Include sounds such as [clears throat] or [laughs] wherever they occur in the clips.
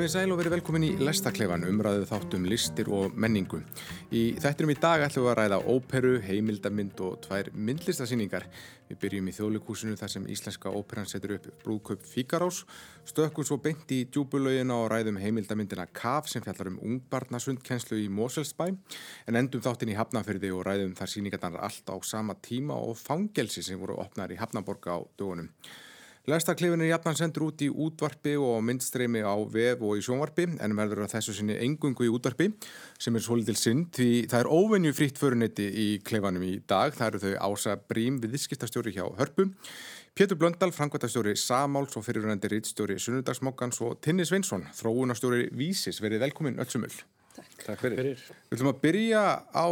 Komið sæl og verið velkomin í Lestakleifan, umræðu þáttum listir og menningu. Í þættinum í dag ætlum við að ræða óperu, heimildamind og tvær myndlistasýningar. Við byrjum í þjóðleikúsinu þar sem Íslenska óperan setur upp brúðköp Fíkarás, stökkum svo beint í djúbulauðina og ræðum heimildamindina KAF sem fjallar um ungbarnasundkenslu í Moselsbæ, en endum þáttin í Hafnafyrði og ræðum þar síningarnar allt á sama tíma og fangelsi sem voru opnar í Hafnaborga á dögunum. Lestarklifin er jafnan sendur út í útvarpi og myndstreymi á vef og í sjónvarpi en verður að þessu sinni engungu í útvarpi sem er svolítil synd því það er óvenju frítt förunetti í klefanum í dag. Það eru þau Ása Brím viðskiptastjóri hjá Hörpu, Pétur Blöndal, framkvæmtastjóri Samáls og fyrirunandi rittstjóri Sunnudagsmokkans og Tinni Sveinsson, þróunastjóri Vísis. Verið velkomin öllsumul. Takk. Takk fyrir. Við ætlum að byrja á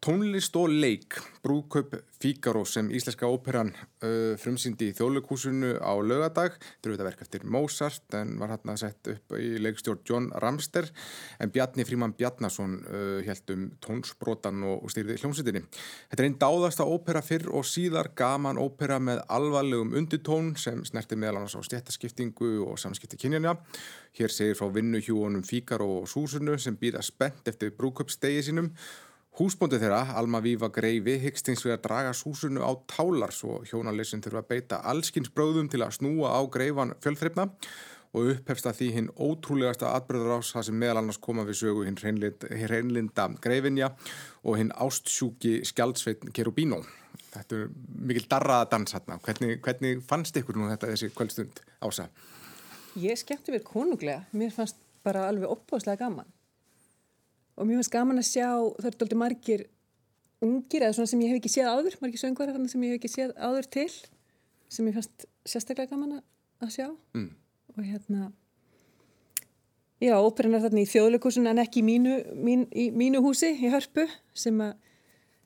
tónlist og leik. Brúðkaup Fíkaró sem Íslenska óperan uh, frumsýndi í þjóðleikúsinu á lögadag þetta eru þetta verk eftir Mozart en var hérna sett upp í leikstjórn John Ramster. En Bjarni Fríman Bjarnason uh, held um tónsbrotan og, og styrði hljómsveitinni. Þetta er einn dáðasta ópera fyrr og síðar gaman ópera með alvarlegum unditón sem snerti meðal annars á stjættaskiptingu og samskipti kynjanja Hér segir frá vinnuhjúunum Fíkaró og Súsunu sem býða spennt eftir brúðkaupstegi sínum Húsbóndið þeirra, Alma Víva Greifi, hyggst eins við að draga súsunu á tálar svo hjónalessin þurfa að beita allskynnsbröðum til að snúa á greifan fjölþreifna og upphefst að því hinn ótrúlegasta atbyrður ás það sem meðal annars koma við sögu hinn hreinlinda greifinja og hinn ástsjúki skjaldsveitn Kerubíno. Þetta er mikil darraða dans hérna. Hvernig, hvernig fannst ykkur nú þetta þessi kvöldstund ása? Ég skemmti verið konunglega. Mér fannst bara alveg opbóðslega gaman og mér finnst gaman að sjá það er doldið margir ungir eða svona sem ég hef ekki séð áður margir söngvarar sem ég hef ekki séð áður til sem ég fannst sérstaklega gaman að sjá mm. og hérna já, óperin er þarna í þjóðleikusun en ekki í mínu, mín, í mínu húsi í Hörpu sem að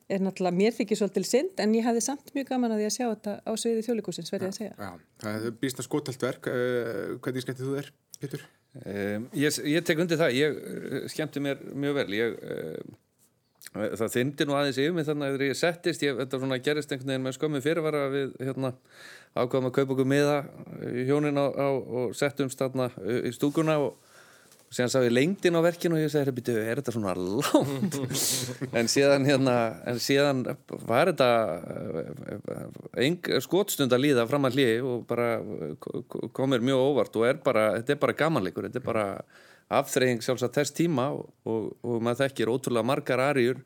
er náttúrulega mér þykir svolítil synd en ég hafði samt mjög gaman að því að sjá þetta á sviði þjóðleikusins verði að segja. Já, það er býst að skotelt verk uh, hvernig skemmtið þú er, Pétur? Um, ég, ég tek undir það, ég uh, skemmti mér mjög vel. Ég, uh, það þyndir nú aðeins yfir mig þannig að þegar ég settist, ég, þetta svona gerist einhvern veginn með skömmi fyrirvara við hérna, ákvæðum að kaupa okkur miða hjónin á, á, og settumst þarna uh, í stúkuna og síðan sá ég lengdin á verkinu og ég segi, býtu, er þetta svona langt? [laughs] en síðan hérna, en síðan var þetta uh, skotstund að líða fram að hliði og bara komir mjög óvart og er bara, þetta er bara gamanleikur, þetta er bara afþreying sjálfsagt þess tíma og, og, og maður þekkir ótrúlega margar ariður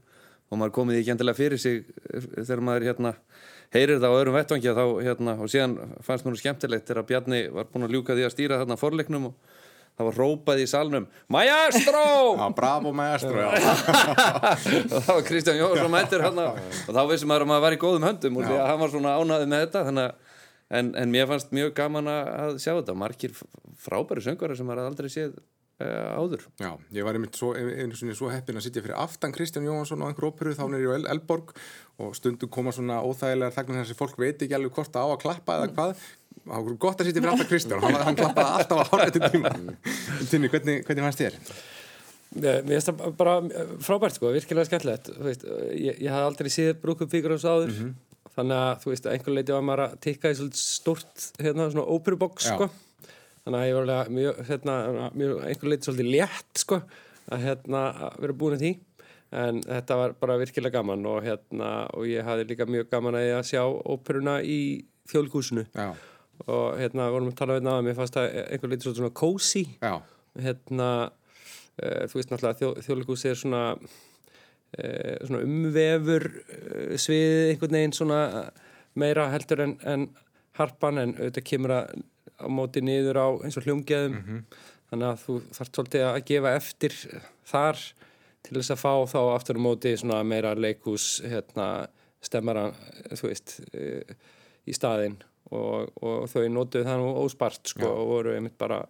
og maður komið ekki endilega fyrir sig þegar maður hérna heyrir það á öðrum vettvangi þá hérna og síðan fannst mér skemmtilegt þegar Bjarni var búin að ljúka því að stýra þarna forleiknum og það var rópað í salnum Maestro! Já, bravo maestro [laughs] og það var Kristján Jónsson mættur hann og þá vissum maður að maður var í góðum höndum og því að hann var svona ánaðið með þetta. Að, en, en mér fannst mjög gaman að sjá þetta. Margir frábæri söngvara sem maður aldrei séð áður. Já, ég var einmitt svo, einu svona svo heppin að sitja fyrir aftan Kristján Jónsson og einhver óperu þá er ég á Elborg og stundum koma svona óþægilegar þagnir þessi fólk veit ekki alveg hvort það á að klappa eða hvað. Það var gott að sitja fyrir alltaf Kristján hann, hann klappaði alltaf á hálfættu tíma. Tinni, hvernig, hvernig fannst þér? Mér finnst það bara frábært sko, virkilega skemmtilegt. Veist, ég, ég hafði aldrei séð brúkum fíkur ás áður. Mm -hmm. þannig að þú veist, einhvern leiti var maður að tikka í svolítið stort hérna, svona óperuboks sko þannig að ég var alveg mjög, hérna, mjög einhvern leiti svolítið létt sko að hérna að vera búin að því. En þetta var bara virkilega gaman og hérna og ég hafði líka mjög gaman að ég að sjá óperuna í þjólkúsinu Já. Og hérna vorum við að tala um þetta að mér fannst það einhver litið svona cozy. Hérna uh, þú veist náttúrulega þjó, þjóðleikúsi er svona uh, svona umvefur uh, svið einhvern veginn svona meira heldur en, en harpan en auðvitað kemur að á móti niður á eins og hljómgeðum mm -hmm. þannig að þú þarf svolítið að gefa eftir þar til þess að fá þá aftur á móti svona meira leikús hérna stemmara veist í staðinn. Og, og þau notuðu það nú óspart sko, og voru einmitt bara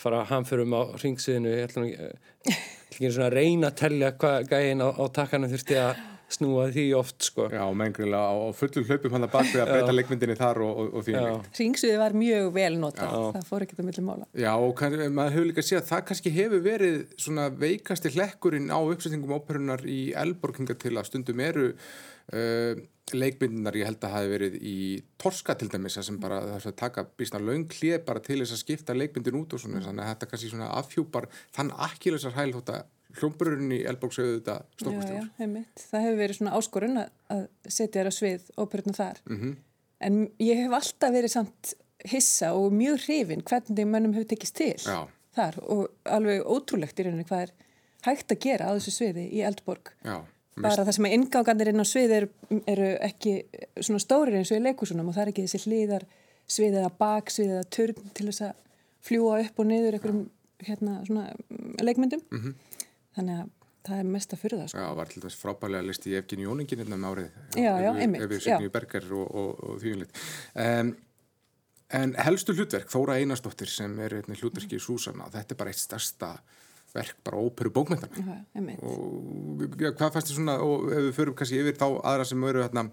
fara hamförum á ringsviðinu ég ætlum ekki að reyna að tellja hvað gægin á, á takkanum þurfti að snúa því oft sko. Já, mengrilega á á fullum hlaupum hann að baka að breyta leikmyndinni þar og, og, og því Já. Ringsviði var mjög vel notað, það fór ekkert á milli mála. Já, og kann, maður hefur líka séð að það kannski hefur verið svona veikasti hlekkurinn á uppsetningum óperunar í Elborginga til að stundum eru uh, leikmyndinar ég held að hafi verið í Torska til dæmis þar sem bara þess að taka býstna laung hlið bara til þess að skipta leikmyndin út og svona þannig að þetta kannski svona afhjúpar þann akkilessar hæl þótt að hljómbururinn í Elborg segðu þetta Já, já, heimitt. Það hefur verið svona áskorun að, að setja þér á svið óperuna þar. Mhm. En ég hef alltaf verið samt hissa og mjög hrifin hvernig mönnum hefur tekist til Já. þar og alveg ótrúlegt í rauninni hvað er hægt að gera á þessu sviði í Eldborg. Já, Bara það sem að ingangarnir inn á svið eru, eru ekki svona stórir eins og í leikusunum og það er ekki þessi hliðar svið eða bak svið eða turn til þess að fljúa upp og niður einhverjum hérna svona mm, leikmyndum. Þannig að það er mest að fyrir það sko. Já, var til þess frábælega listi í Evgeni Jóningin innan með árið. Já, já, einmitt, Ef við já. Signi Berger og, og, og því um. Um, en helstu hlutverk, Þóra Einarsdóttir sem er hlutverki í Súsana, þetta er bara eitt stærsta verk, bara óperu einmitt. Og já, hvað fannst þið svona, og ef við förum kannski yfir þá aðra sem eru hérna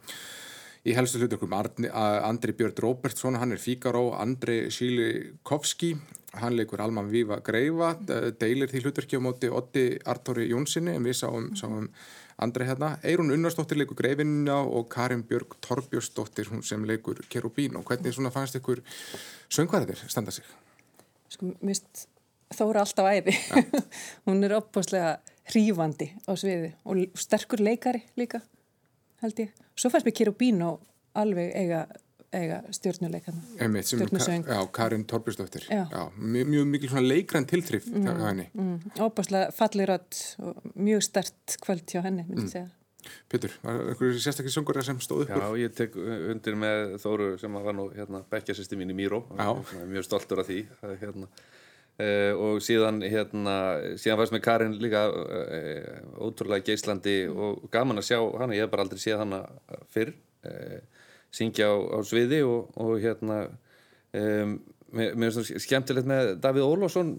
í helstu að Andri Björn Róbertsson, hann er Fíkaró, Andri Sílikovski, hann leikur Alman Víva Greifa, deilir því hlutverki á móti Otti Artóri Jónssoni, en við sáum, sáum Andri hérna, Eirún Unnarsdóttir leikur Greifinna og Karin Björg Torbjörnsdóttir, sem leikur Kerubín og hvernig svona fannst ykkur söngvarðir standa sig? Sko, mist Þóra alltaf æði. [laughs] Hún er opbáslega hrífandi á sviði og sterkur leikari líka, held ég. Svo fannst mér Kirubíno alveg eiga, eiga stjórnuleikarna. Einmitt, sem er Ka- já, Karin Torbjörnsdóttir, Já. mjög, mjög mikil svona leikræn tilþrif hjá hjá henni. Mm, opbáslega falli rödd og mjög stert kvöld hjá henni, myndi ég segja. Pétur, var einhverju sérstaklega söngur sem stóð upp Já, ég tek undir með Þóru sem var nú hérna bekkjasisti mín í Míró er mjög stoltur af því það er, hérna, uh, og síðan hérna, síðan fannst með Karin líka uh, ótrúlega geislandi og gaman að sjá hana, ég hef bara aldrei séð hana fyrr uh, syngja á, á sviði og, og hérna um, mér mér það skemmtilegt með Davíð Ólafsson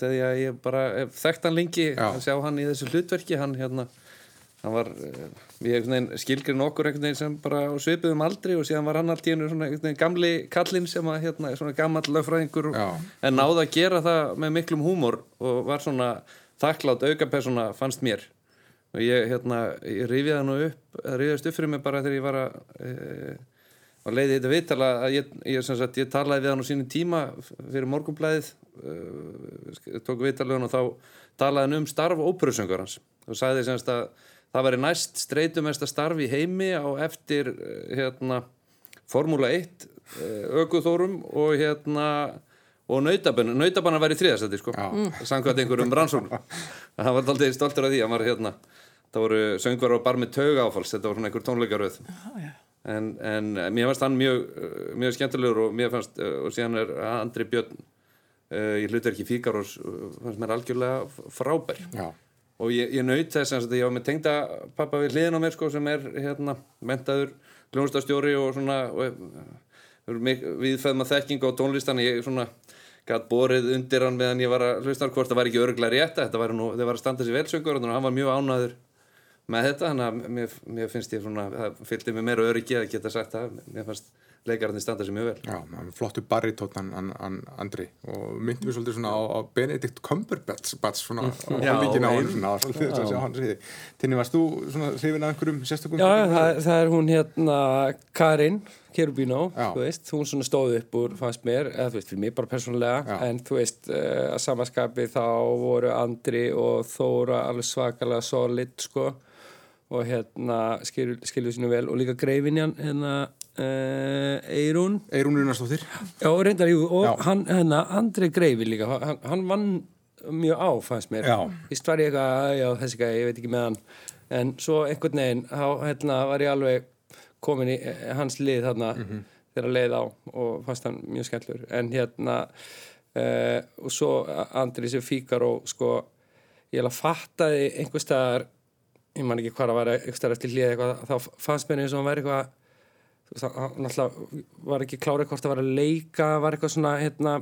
þegar ég, bara þekkt hann lengi Já. að sjá hann í þessu hlutverki hann hérna hann var, eh, ég skilgrinn okkur sem bara á svipuðum aldri og síðan var hann allt í einu svona gamli kallinn sem að hérna, svona gammal lögfræðingur og- Já. en náði að gera það með miklum húmor og var svona þakklátt aukapersona fannst mér og ég hérna, ég rifið það nú upp það rifiðast upp fyrir mig bara þegar ég var að e, að leiði þetta viðtala að ég, ég, sem sagt, ég talaði við hann á sínum tíma fyrir morgunblæðið e, tók viðtalaðun og þá talaði hann um starf óperusöngur hans og sagði semst að það væri næst streytumesta starf í heimi á eftir eh, hérna Formúla 1 aukuþórum og hérna og nautabanna, nautabanna væri þriðastætti sko, samkvæmt einhverjum rannsóknum. [laughs] Hann var aldrei stoltur af því. Var hérna, það voru söngvar og bar með tauga áfalls, þetta var svona einhver tónleikaröð en, en mér fannst hann mjög, eh, mjög skemmtilegur og mér fannst, eh, og síðan er Andri Björn uh, í hlutverki Fíkarós uh, fannst mér algjörlega frábær. Já, og ég, ég naut þess að ég var með tengda pappa við hliðin á mér sko sem er hérna mentaður gljónstastjóri og svona viðfæðma þekking á tónlistan. Ég svona gæt borið undir hann meðan ég var að hlusta hvort það var ekki örglega rétt þetta var nú, þeir var að standa sér velsöngur og hann var mjög ánæður með þetta. Þannig að mér, mér finnst ég svona það fylgdi mér meira öryggi að geta sagt það. Mér fannst leikararnir standa sér mjög vel. Já, flottu baritótt hann, hann, hann Andri. Og myndum við svolítið svona á, á Benedikt Cumberbatch Batch, svona á Já, líkin á hann að Tinni, varst þú svona hrifin af einhverjum sérstökum? Já, það, það er hún hérna Karin Kerubino, þú veist, hún svona stóð upp úr fannst mér, eða þú veist, fyrir mig bara persónulega. Já. en þú veist, uh, að samaskapi þá voru Andri og Þóra alveg svakalega solid, sko. Og hérna skilur sínu vel. Og líka greifinjan hérna Eirún Eirún Unarsdóttir Já, reyndar, jú, og Já. hann, hérna, Andri Greifi líka, hann, hann vann mjög á, fannst mér. Já. Fyrst var ég eitthvað, já, þessi gæði, ég veit ekki með hann. En svo einhvern veginn, þá, hérna, var ég alveg komin í eh, hans lið þarna þegar leið á og fannst hann mjög skemmtlur. En hérna, uh, og svo Andri sem fíkar og sko, ég alveg fattaði einhver staðar, ég man ekki hvað það var, einhver staðar eftir hlið eitthvað, þá fannst mér eins og hann væri eitthvað, hann náttúrulega var ekki klárið hvort það var að leika, var eitthvað svona, hérna,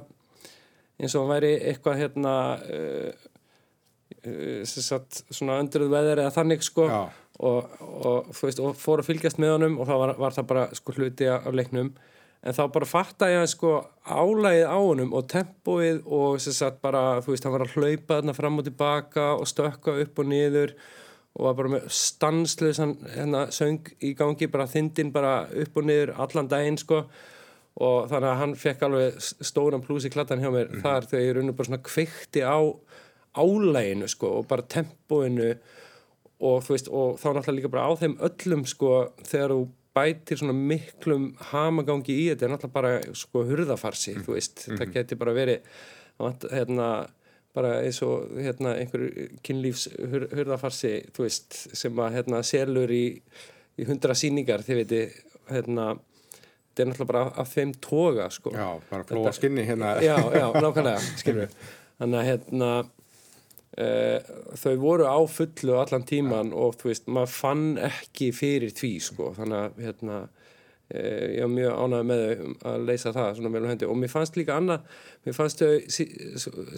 eins og hann væri eitthvað, hérna, uh, uh, sem sagt, svona öndruð veður eða þannig, sko, og, og, veist, og fór að fylgjast með honum og þá var, var það bara sko hluti af leiknum. En þá bara fatta ég að sko álægið á honum og tempóið og sem sagt bara, þú veist, hann var að hlaupa þarna fram og tilbaka og stökka upp og niður og var bara með stanslöðsan hérna söng í gangi, bara þindin bara upp og niður allan daginn sko og þannig að hann fekk alveg stóran plús í klattan hjá mér mm -hmm. þar þegar ég raun og bara svona kveikti á álæginu sko og bara tempóinu og þú veist og þá náttúrulega líka bara á þeim öllum sko þegar þú bætir svona miklum hamagangi í þetta er náttúrulega bara sko hurðafarsi mm -hmm. þú veist, mm -hmm. það mhm. geti bara verið hérna bara eins og hérna, einhver kynlífs hurðafarsi þú veist, sem að hérna, selur í, í hundra síningar þið veitir, hérna þetta er náttúrulega bara af þeim toga sko. Já, bara flóa skinni hérna Já, já, nákvæmlega, skilur [laughs] þannig að hérna e, þau voru á fullu allan tíman já. og þú veist, maður fann ekki fyrir því sko, þannig að hérna ég var mjög ánægð með þau að leysa það og mér fannst líka annað mér fannst þau,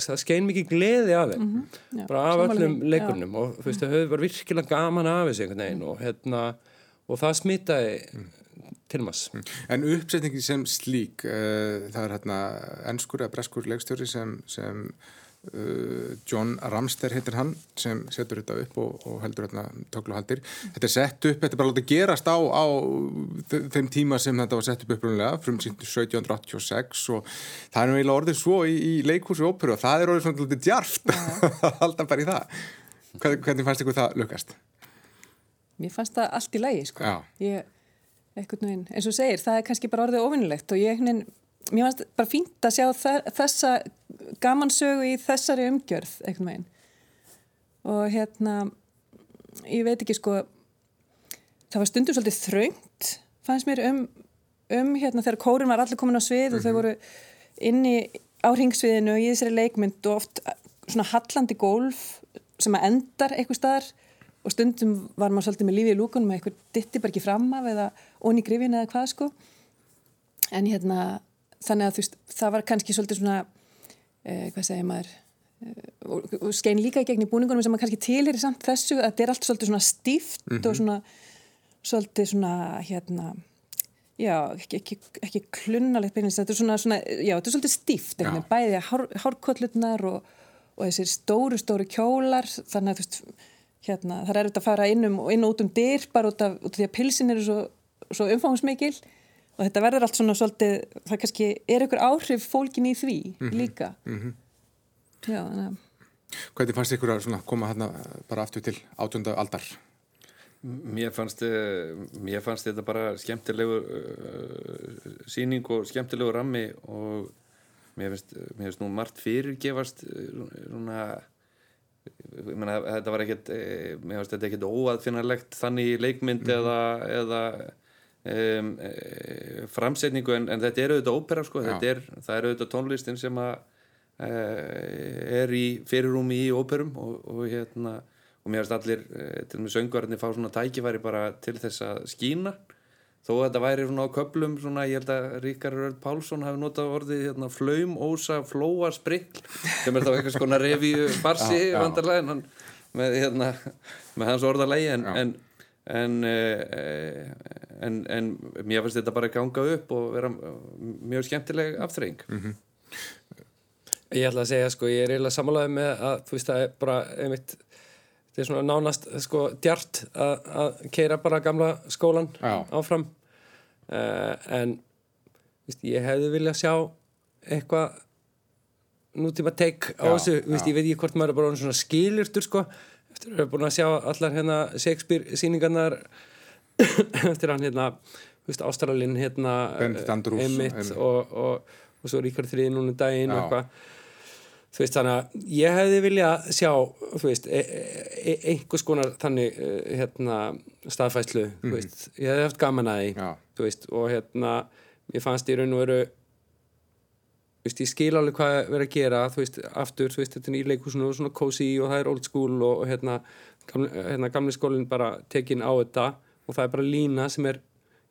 það skein mikið gleði af þeim, mm -hmm, já, bara af öllum leikurnum. Og þú veist þau höfðu bara virkilega gaman af þessu einhvern veginn og hérna og það smitaði mm. til maður. En uppsetningi sem slík uh, það er hérna ennskur eða breskur leikstjóri sem, sem John Ramster heitir hann sem setur þetta upp og, og heldur hérna tökluhaldir. Þetta er sett upp þetta er bara látið gerast á, á þeim tíma sem þetta var sett upp upprunlega frum 1786 og það er nú eiginlega orðið svo í, í leikhúsi og óperu og það er orðið svona litið djarft að halda bara í það. Hvernig, hvernig fannst ykkur það lukast? Mér fannst það allt í lægi sko. Ég, veginn, eins og segir, það er kannski bara orðið ofinnilegt og ég mér fannst bara fínt að sjá þessa gamansögu í þessari umgjörð eitthvað meginn og hérna ég veit ekki sko það var stundum svolítið þröngt fannst mér um, um hérna þegar kórin var allir komin á svið mm -hmm. og þau mhm. voru inni á ringsviðinu í þessari leikmynd og oft svona hallandi gólf sem að endar eitthvað staðar og stundum var maður svolítið með lífi í lúkunum eitthvað ditti bara ekki fram af eða onni grifin eða hvað sko en hérna þannig að þú veist, það var kannski svolítið svona, eh, hvað segir maður, eh, og, og skein líka í gegn í búningunum sem maður kannski tilir samt þessu að þetta er allt svolítið svona stíft mm -hmm. og svona, svolítið svona, hérna, já, ekki, ekki, ekki klunnalegt beinist, þetta er svona, svona, já, þetta er svolítið stíft, bæðið hár, hárkollutnar og, og þessir stóru, stóru kjólar, þannig að þú veist, hérna, það er auðvitað að fara inn um inn og út um dyr bara út af, út af því að pilsin eru svo, svo umfangsmikil og þetta verður allt svona svolítið, það kannski er ykkur áhrif fólkin í því mm -hmm. líka mm -hmm. já, þannig að Hvernig fannst ykkur að koma hérna bara aftur til átjönda aldar? Mér fannst, eh, mér fannst þetta bara skemmtilegu uh, síning og skemmtilegu rammi og mér finnst, mér finnst nú margt fyrirgefast svona Mena, þetta var ekkert mér finnst þetta ekkert óaðfinnarlegt þannig í leikmynd mm -hmm. eða, eða um, e, framsetningu en, en þetta er auðvitað ópera sko, er, það er auðvitað tónlistin sem að e, er í fyrirrúmi í óperum og, og hérna og mér finnst allir, e, til og með söngvarnir fá svona tækifæri bara til þess að skína. Þó að þetta væri svona á köplum svona, ég held að Ríkar Rörd Pálsson hafi notað orðið hérna, flöym, ósa, flóa, sprikl sem er þá eitthvað svona revíu farsi vandarlega með, hérna, með hans orðarlegi en, en en, eh, en, en mér finnst þetta bara að ganga upp og vera mjög skemmtileg aftreying mm -hmm. Ég ætla að segja sko, ég er eiginlega samanlæðið með að þú veist það er bara einmitt þetta er svona nánast sko djart að, að keira bara gamla skólan Já. áfram. Uh, en veist, ég hefði viljað sjá eitthvað nútíma teik á þessu, ég veit ekki hvort maður er bara svona skilurtur sko eftir að við erum búin að sjá allar hérna Shakespeare síningarnar [coughs] eftir hann hérna Ástralin hérna Emmitt og, og, og svo Ríkard Þrið núna daginn og eitthvað þú veist þannig að ég hefði viljað sjá þú veist e e e einhvers konar þannig e, hérna staðfæslu mm. þú mhm. veist ég hefði haft gaman að því þú veist og hérna ég fannst í raun og veru veist, ég skil alveg hvað verður að gera þú veist, aftur, þú veist, þetta er nýleikusinu og svona cozy og það er old school og, og hérna, gamli, hérna gamli skólinn bara tekin á þetta og það er bara lína sem er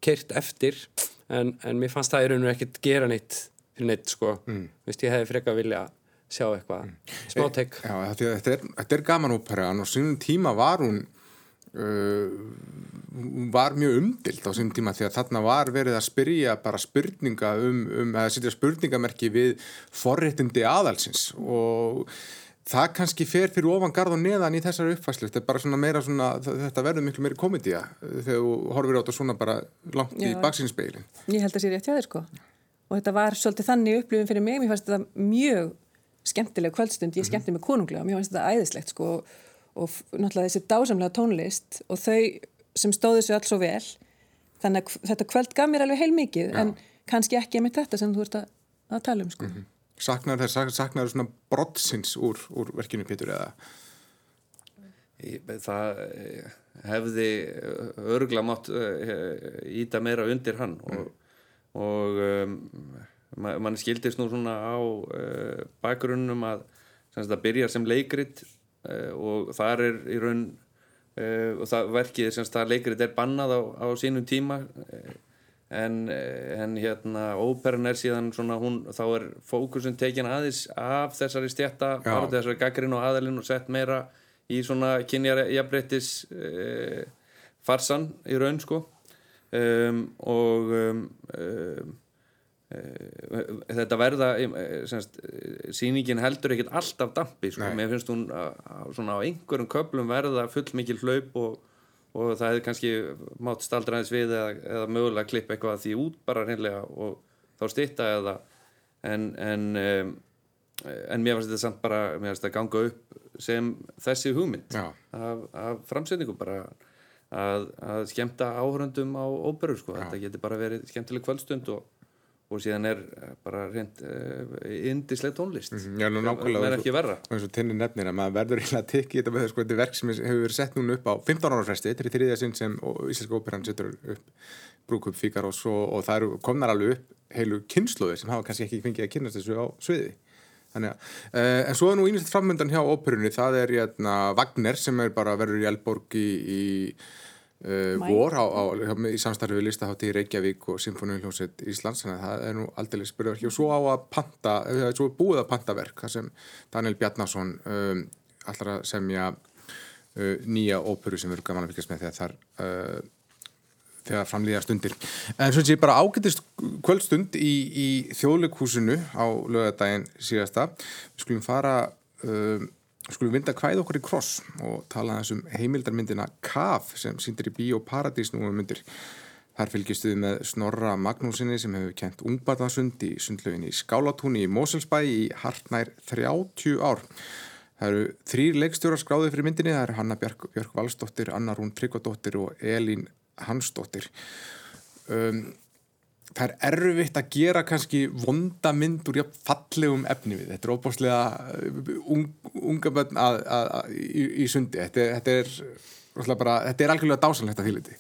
kert eftir en, en mér fannst það í raun og ekkert gera neitt fyrir neitt, sko, mm. veist, ég hefði frekka vilja sjá eitthvað, mm. smátek Já, þetta er, þetta er gaman ópera og sínum tíma var hún uh, var mjög umdilt á sín tíma því að þarna var verið að spyrja bara spurninga um, um að setja spurningamerki við forréttindi aðalsins og það kannski fer fyrir ofan garð og neðan í þessari uppfæslu, þetta er bara svona meira svona, þetta verður miklu meiri komedía þegar þú horfir á þetta svona bara langt í Já. baksinspeilin. Ég held að sé rétt hjá þér sko. Og þetta var svolítið þannig upplifin fyrir mig. Mér fannst þetta mjög skemmtileg kvöldstund. Ég skemmti mig konunglega. Mér fannst þetta æðislegt sko. Og f- náttúrulega þessi dásamlega tónlist og þau sem stóðu sig alls svo vel. Þannig að þetta kvöld gaf mér alveg heil mikið. En kannski ekki með þetta sem þú ert að, að tala um sko. Saknar þess, saknar svona brottsins úr, úr verkinu Pétur eða? Það eh, hefði örgla mátt eh, íta meira undir hann og, og um, ma- mann skildist nú svona á uh, bakgrunnum að, sem sagt, að byrja sem leikrit og þar er í raun uh, og það verkið sem sagt, það leikrit er bannað á, á sínum tíma uh, en, eh, en hérna óperan er síðan svona hún þá er fókusun tekin aðeins af þessari stjætta þessari gaggrinn og aðalinn og sett meira í svona kynjar jafnbreytis uh, farsan í raun sko. Um, og um, um, þetta verða eh, semst, eh, sýningin heldur ekkert alltaf dampi sko. Mér finnst hún að, að, svona á einhverjum köplum verða fullmikil hlaup og, og það hefði kannski mátt staldra aðeins við eða, eða mögulega klippa eitthvað því út bara hreinlega og þá stytta eða en, en um, en mér finnst þetta samt bara mér finnst þetta ganga upp sem þessi hugmynd Já. af, af framsetningu bara að, að skemmta áhörundum á óperu sko. þetta getur bara verið skemmtileg kvöldstund og, og síðan er eh, bara reynd uh, indisleg tónlist. Nú nákvæmlega. það er ekki verra. eins og tinni nefnir að maður verður eiginlega að tekja þetta með sko, þetta er verk sem hefur verið sett núna upp á 15 ára fresti, þetta er þriðja sinn sem Íslenska óperan setur upp brúkup Fíkarós og, og það eru komnar alveg upp heilu kynnslóðir sem hafa kannski ekki fengið að kynnast þessu á sviði. Þannig að, uh, en svo er nú ímyndilegt framöndan hjá óperunni, það er jæna, Wagner sem er bara verður í Elborg í, í uh, vor á, á, í samstarfi við listahátti í Reykjavík og Sinfoníuljósið Íslands, þannig að það er nú aldrei spyrjaverki og svo á að panta, eða svo er búið að panta verk, það sem Daniel Bjarnason um, allar að semja uh, nýja óperu sem erum gaman að fylgjast með þegar þar uh, þegar framlýðar stundir. En svo sé bara ágætist kvöldstund í, í þjóðleikhúsinu á lögadaginn síðasta. Við skulum fara, um, skulum vinda kvæð okkur í kross og tala þessum heimildarmyndina KAF sem sýndir í Bíó Paradís nú um myndir. Þar fylgist við með Snorra Magnúsinni sem hefur kent ungbarnasund í sundlöginni í Skálatúni í Moselsbæ í hartnær 30 ár. Það eru þrýr leikstjórar skráðið fyrir myndinni, það eru Hanna Björk, Björk Valsdóttir, Anna Rún Tryggvadóttir og Elín Hansdóttir. Um, það er erfitt að gera kannski vonda mynd úr jafn fallegum efni við. Þetta er óbúslega ung, unga bönn í, í sundi. Þetta, er- þetta, er, bara, þetta er algjörlega dásanlegt að þýliti.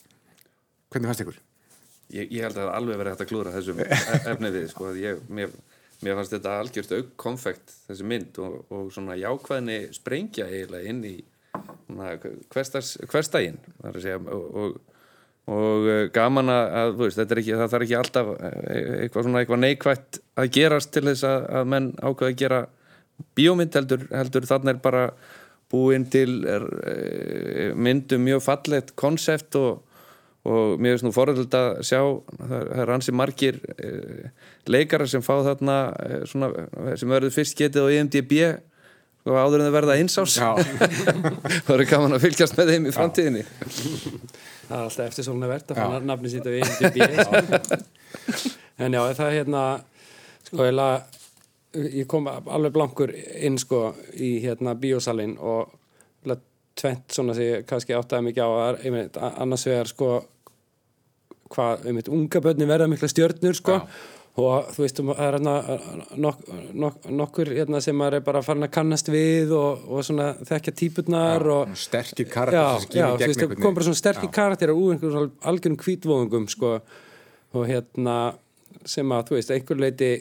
Hvernig fannst ykkur? ég, ég held að það alveg verið hægt að klúra þessum [laughs] efni við sko. ég, mér, mér fannst þetta algjörst aukkonfekt þessi mynd og, og svona jákvæðni sprengja eiginlega inn í hverstaginn og, og, og eh, gaman að, veist, ekki, það þarf ekki alltaf eh, eitthvað svona eitthvað neikvætt að gerast til þess að, að menn ákveða að gera bíómynd heldur, heldur þannig er bara búin til er, e, myndum mjög fallegt konsept og, og mér finnst nú foröld að sjá það er hansi margir e, leikara sem fá þarna e, svona, sem verður fyrst getið á IMDb og áður en [laughs] það verða einsás Já. það er gaman að fylgjast með þeim í framtíðinni. Það er alltaf eftir svoluna verðt að Já. fann nafni sýta við IMDb [laughs] En já, það er hérna sko, eiginlega, ég kom alveg blankur inn sko í hérna bíósalinn og tvent svona sem ég kannski áttaði mikið á. Einmitt, annars vegar sko hvað, einmitt, unga börnin verða mikla stjörnur sko og þú veist, það er hérna nok, nok, nokkur hérna sem maður er bara farin að kannast við og, og svona þekkja típurnar og Sterkir karakter já, já, veist, kom bara svona sterkir karakterar úr einhverjum algjörum kvítvóðungum sko, og hérna sem að, þú veist, einhver leiti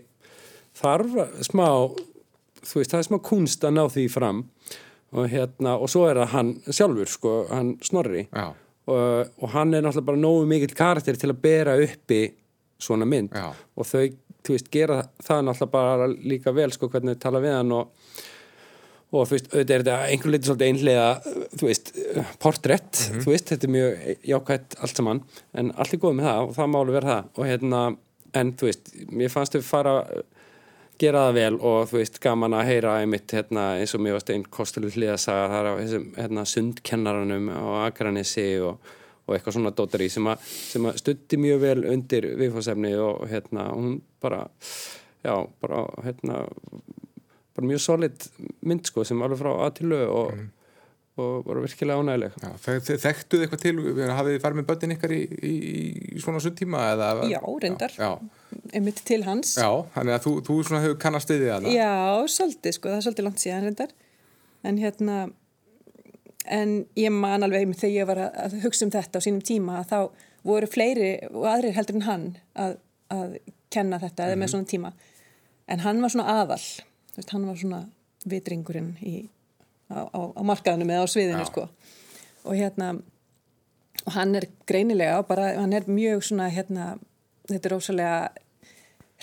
þarf smá þú veist, það er smá kunst að ná því fram. Og hérna, og svo er það hann sjálfur, sko, hann Snorri. Já, og, og hann er náttúrulega bara nógu mikill karakter til að bera uppi svona mynd. Já. og þau, þú veist, gera það náttúrulega bara líka vel, sko, hvernig þau tala við hann og og þú veist, auðvitað er þetta einhvern veginn svolítið einhlega, þú veist, portrétt, þú veist, þetta er mjög jákvætt allt saman, en allt er góð með það og það máli verða það. Og hérna en þú veist, mér fannst þau fara gera það vel og þú veist, gaman að heyra einmitt hérna eins og mér varst einn kostuleg hliðasaga þar á þessum hérna sundkennaranum á Akranissi og, og eitthvað svona dótari sem að, sem að stutti mjög vel undir viðfóðsefni og hérna hún bara, já, bara hérna bara mjög solid mynd sko sem alveg frá aðtilu og, mm. og bara virkilega ánægileg Já, þe- Þekktuð eitthvað til, hafið þið farið með börnin ykkar í, í, í svona sundtíma eða? Já, reyndar. Já, einmitt til hans já, þannig að þú, þú svona hefur kannast við því að Já, svolítið sko, það er svolítið langt síðan reyndar en hérna en ég man alveg þegar ég var að, hugsa um þetta á sínum tíma að þá voru fleiri og aðrir heldur en hann að, að kenna þetta eða með svona tíma. En hann var svona aðal. Veist, hann var svona vitringurinn í, á, á, á markaðunum eða á sviðinu Já. sko. Og hérna og hann er greinilega bara, hann er mjög svona hérna, þetta er ósælega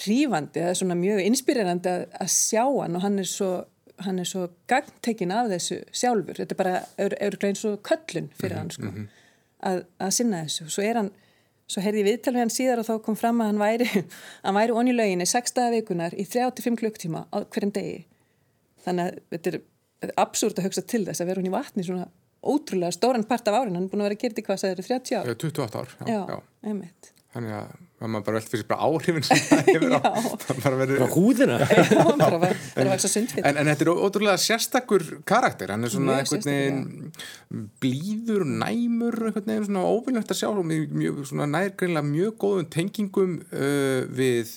hrífandi, það er svona mjög inspirerandi að, að sjá hann og hann er svo, hann er svo gangtekin af þessu sjálfur, þetta er bara er, er grein svo köllun fyrir hann sko, að, að sinna þessu, svo er hann svo heyrði ég viðtal við hann síðar og þá kom fram að hann væri [laughs] hann væri onni löginni 6 daga vikunar í 35 klukktíma á hverjum degi. Þannig að þetta er absúrt að hugsa til þess að vera hún í vatni svona ótrúlega stóran part af árin hann er búin að vera að gera þetta í hvað það eru 30 ár Eh, 28 ár, já, já, já. Þannig að að maður bara veldi fyrir sig bara áhrifin sem það [laughs] hefur á bara verið húðina. [laughs] En, en þetta er ótrúlega sérstakur karakter, hann er svona Mjög einhvern veginn blíður, næmur, einhvern veginn svona óvinnlegt að sjá mjög, svona nærgreinlega mjög góðum tengingum uh, við,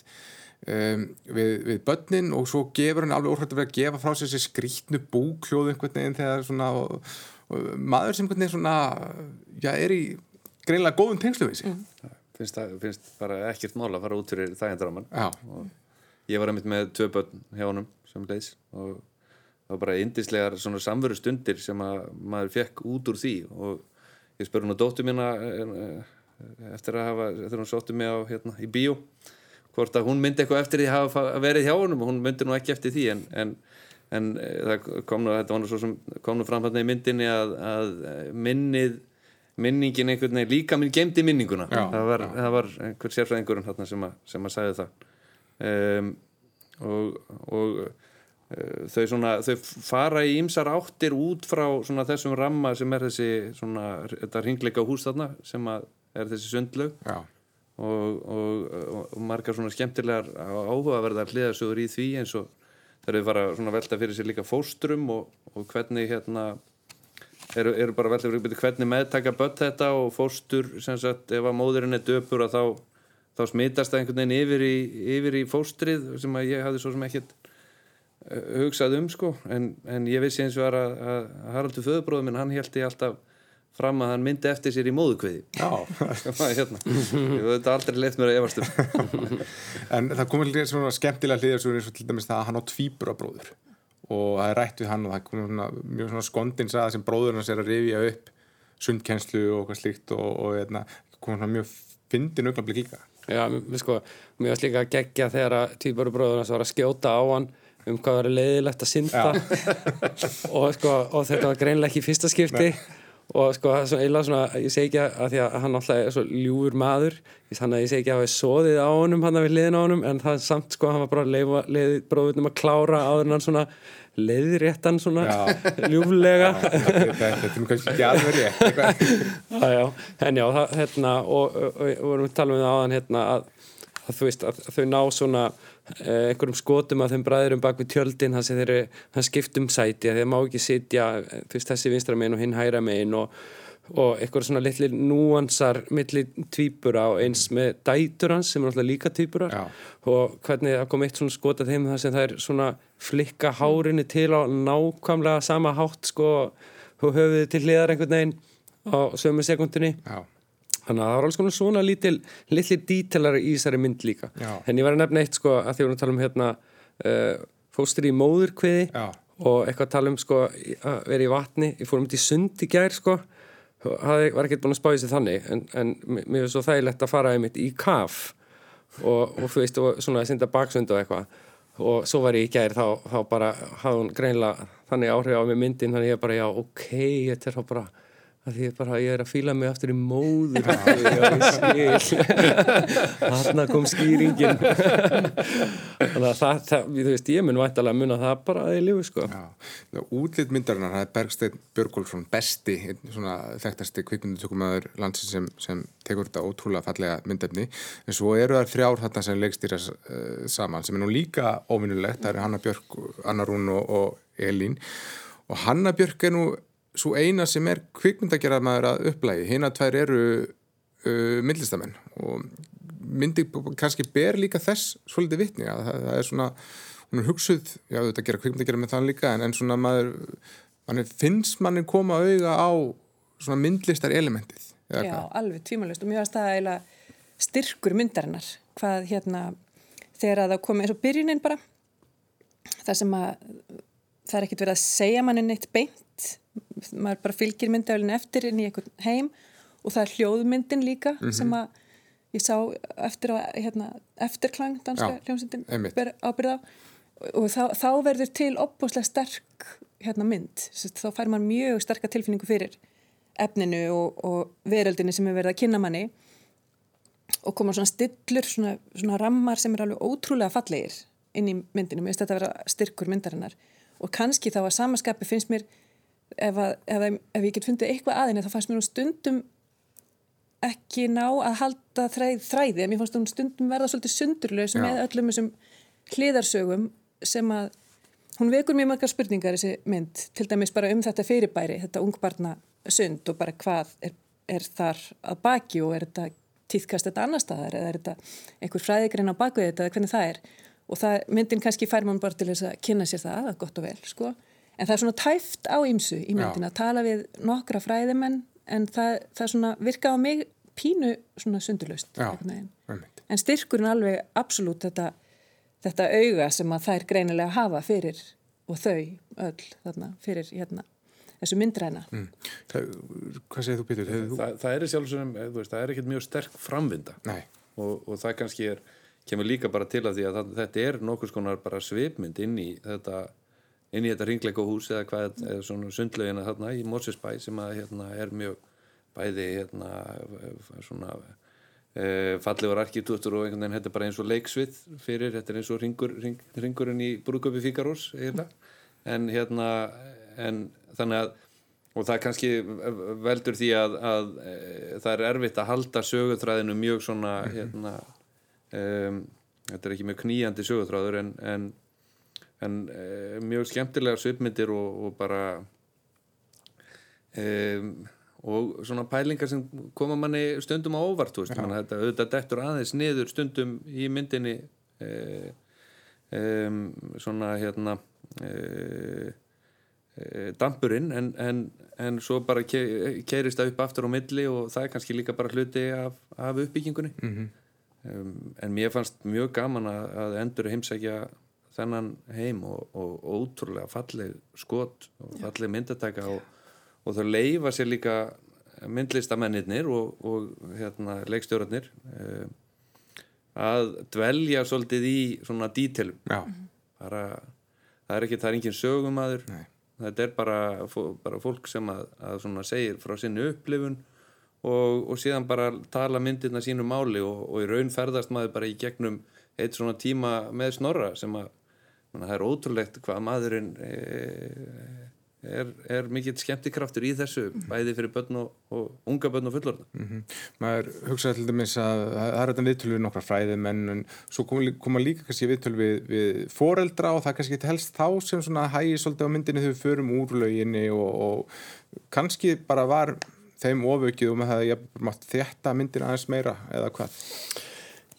um, við, við börnin og svo gefur hann alveg óhrætt að vera að gefa frá sér þessi skrítnu búkljóð einhvern veginn þegar svona og, og maður sem einhvern veginn svona, já, er í greinlega góðum tengslu við sig. Finnst, finnst bara ekkert mál að fara út fyrir þægindraman Já, ég var einmitt með tvö börn hjá honum sem leiðis og það var bara indislegar svona samveru stundir sem að maður fekk út úr því. Og ég spurði hún að dóttu mína eh, eftir að hafa, þegar hún sóttu mig á hérna, í bíó hvort að hún myndi eitthvað eftir því að hafa fa- verið hjá honum og hún myndi nú ekki eftir því. En, en, en það kom nú, þetta var nú svo sem kom nú fram þarna í myndinni að, að minnið minningin einhvern veginn líka minn gemdi minninguna. Það, var, það var einhver sérfræðingurinn þarna sem að, sem að sagði það. Um, og, og uh, þau, svona, þau fara í ýmsar áttir út frá svona þessum ramma sem er þessi svona, þetta ringleika hús þarna sem að er þessi sundlaug. Já, og, og, og, margar svona skemmtilegar áhugaverðar hliðasögur í því eins og eru fara svona að velta fyrir sér líka fóstrum og, og hvernig hérna eru, eru bara fyrir sér hvernig meðtaka börn þetta og fóstur sem sagt ef að móðurinn er döpur að þá, þá smitast það einhvern veginn yfir í, yfir í fóstrið sem að ég hafði svo sem ekkert eh, hugsað um sko en, en ég vissi eins og var að, að Haraldur föðubróður minn hann held ég alltaf fram að hann myndi eftir sér í móðukviði já. hérna. ég veit aldrei leitt mér að efast um En það komur líka svona skemmtilega hliðar svo dæmis það að hann á tvíburabróður og það er rætt við hann og það komur svona, mjög svona skondin saða sem bróður hans er að rifja upp sundkennslu og hvað slíkt og, og hérna, komur svona mjög fyndin augnablik líka. Já, mér sko, mér varst líka að gegja þegar að týparu bróður hans var að skjóta á hann um hvað var leiðilegt að synda. [laughs] Og sko, og þetta var greinlega ekki fyrsta skipti og sko, það er svona eiginlega svona, ég segi ekki að því að hann alltaf er svo ljúfur maður þannig að ég segi ekki að hafa soðið á honum hann við liðin á honum, en það er samt sko hann var bara að leiða leið, bróðunum að klára áður en hann svona leiðréttan svona [laughs] ljúflega Þetta er nú kannski ekki alveg rétt. eitthvað. [laughs] Já, já, en já, það, hérna, og við vorum að tala um það áðan, hérna, að, að þú veist, að þau ná svona eh, einhverjum skotum að þeim bræðurum bak við tjöldin, þannig að þeir eru, skiptum sæti, að þeir má ekki sitja, eh, veist, þessi vinstra megin og hinn hæra megin og, og eitthvað svona litli núansar milli tvíbura og eins með dætur hans sem er alltaf líka Já. og hvernig það kom eitt svona skot að þeim þar sem það er svona flikka hárinni til á nákvæmlega sama hátt sko og höfuði til hliðar einhvern veginn á sömu sekundinni Já, þannig að það var alls konar svona lítil litli dítelari í þessari mynd líka Já. en ég var að nefna eitt sko að því við að tala um hérna uh, fóstur í móðurkviði Já. og eitthvað að tala um sko að vera í vatni, ég fór um til sund í gær sko Hafði, var ekkert búin að spáði sig þannig en, en mér er svo þægilegt að fara einmitt í kaf og, og þú veist, og svona að synda baksund og eitthvað og svo var ég í gær þá, þá bara hafði hún greinlega, þannig áhrif á mig myndin þannig ég bara, já, ok, þetta er þá bara að því bara, ég er að fíla mig aftur í móður. Þarna kom skýringin. Þannig að það, það þú veist, ég mun væntalega mun að það bara að ég lifu, sko. Já, útlitt myndarinnar, það er Bergsteinn Björgólfsson besti, svona þekktasti kvikmyndutökumæður landsins sem, sem tekur þetta ótrúlega fallega myndefni. En svo eru það þrjár þarna sem leikstýra uh, saman sem er nú líka óvinnulegt, það er Hanna Björk, Anna Rún og, og Elín. Og Hanna Björk er nú svo eina sem er kvikmyndagerðarmæður að upplægi, hina tvær eru uh, myndlistamenn og myndi kannski ber líka þess svolítið vitni að það, það er svona hún er hugsuð, já þetta gera kvikmyndagerðar með það líka en, en svona maður manni, finnst manni koma auga á svona myndlistar elementið Já, hvað? alveg tvímalust og mér varst það eiginlega styrkur myndarinnar hvað hérna þegar að það komi eins og byrjunin bara það sem að það er ekkert verið að segja manni neitt beint maður bara fylgir myndafélina eftir inn í einhvern heim og það er hljóðmyndin líka mm -hmm. sem að ég sá eftir að hérna, eftirklang danska hljómsveitin ábyrða og þá, þá verður til opbúslega sterk hérna, mynd. Þá fær maður mjög sterka tilfinningu fyrir efninu og, og veröldinu sem er verið að kynna manni. Og koma svona stillur svona, svona rammar sem er alveg ótrúlega fallegir inn í myndinu, mér finnst þetta að vera styrkur myndarinnar. Og kannski þá að samaskapi finnst mér ef, að, ef, ef ég get fundið eitthvað aðeins þá fannst mér nú stundum ekki ná að halda þræð, þræði. Mér fannst nú stundum verða svolítið sundurlaus Já. með öllum þessum hliðarsögum sem að hún vekur mjög margar spurningar þessi mynd. Til dæmis bara um þetta fyrirbæri þetta ungbarna sund og bara hvað er, er þar að baki og er þetta týðkast þetta annar staðar eða er þetta einhver fræðigrinn á baku þetta eða hvernig það er. Og það, myndin kannski fær mann bara til þess að kynna sér það, gott og vel sko en það er svona tæft á ýmsu í myndin að tala við nokkra fræðimenn en það, það svona virka á mig pínu svona sundurlaust en styrkurinn alveg absolutt þetta, þetta auga sem að þær greinilega hafa fyrir og þau öll þarna fyrir hérna þessu myndræna. Mm. það, Hvað segir þú Pítur? Það, það er sjálfsögum, það er ekkert mjög sterk framvinda. Og, og það kannski er, kemur líka bara til að því að það, þetta er nokkur skonar bara svipmynd inn í þetta inn í þetta ringleika hús eða hvað eða svona sundlaugina þarna í Mórsesbæ sem að hérna er mjög bæði hérna svona e, fallegur arkitúttur og einhvern veginn þetta er bara eins og leiksvið fyrir, þetta er eins og ringur, ring, ringurinn í Brúköpi Fíkarós en hérna en þannig að og það kannski veldur því að, að e, það er erfitt að halda sögutræðinu mjög svona hérna um, þetta er ekki mjög kníjandi sögutræður en, en en e, mjög skemmtilega svipmyndir og, og bara e, og svona pælingar sem koma manni stundum á óvart veist, ja. þetta auðvitað dettur aðeins niður stundum í myndinni e, svona hérna dampurinn en, en, en svo bara ke keirist það upp aftur á milli og það er kannski líka bara hluti af, af uppbyggingunni mm -hmm. um, en mér fannst mjög gaman að, að endur heimsækja þennan heim og, og, og ótrúlega falleg skot og falleg myndataka og, og þau leifa sér líka myndlistamennir og hérna, leikstjórnir eh, að dvelja svolítið í svona dítilum það er ekki, það er engin sögumadur Nei. þetta er bara, bara fólk sem að, að segir frá sinni upplifun og síðan bara tala myndirna sínu máli og í raun ferðast maður bara í gegnum eitt svona tíma með snorra sem að það er ótrúlegt hvað maðurinn eh, er, er mikill skemmtikraftur í þessu bæði fyrir börn og, og unga börn og fullorða mm -hmm. maður hugsaði til dæmis að það er þetta viðtölu við nokkra fræði menn en svo koma, koma líka kannski viðtölu við, við foreldra og það kannski helst þá sem svona hægir svolítið á myndinu þegar við förum úr lauginni og, og kannski bara var þeim ofökið og með það að ég mátt þetta myndin aðeins meira eða hvað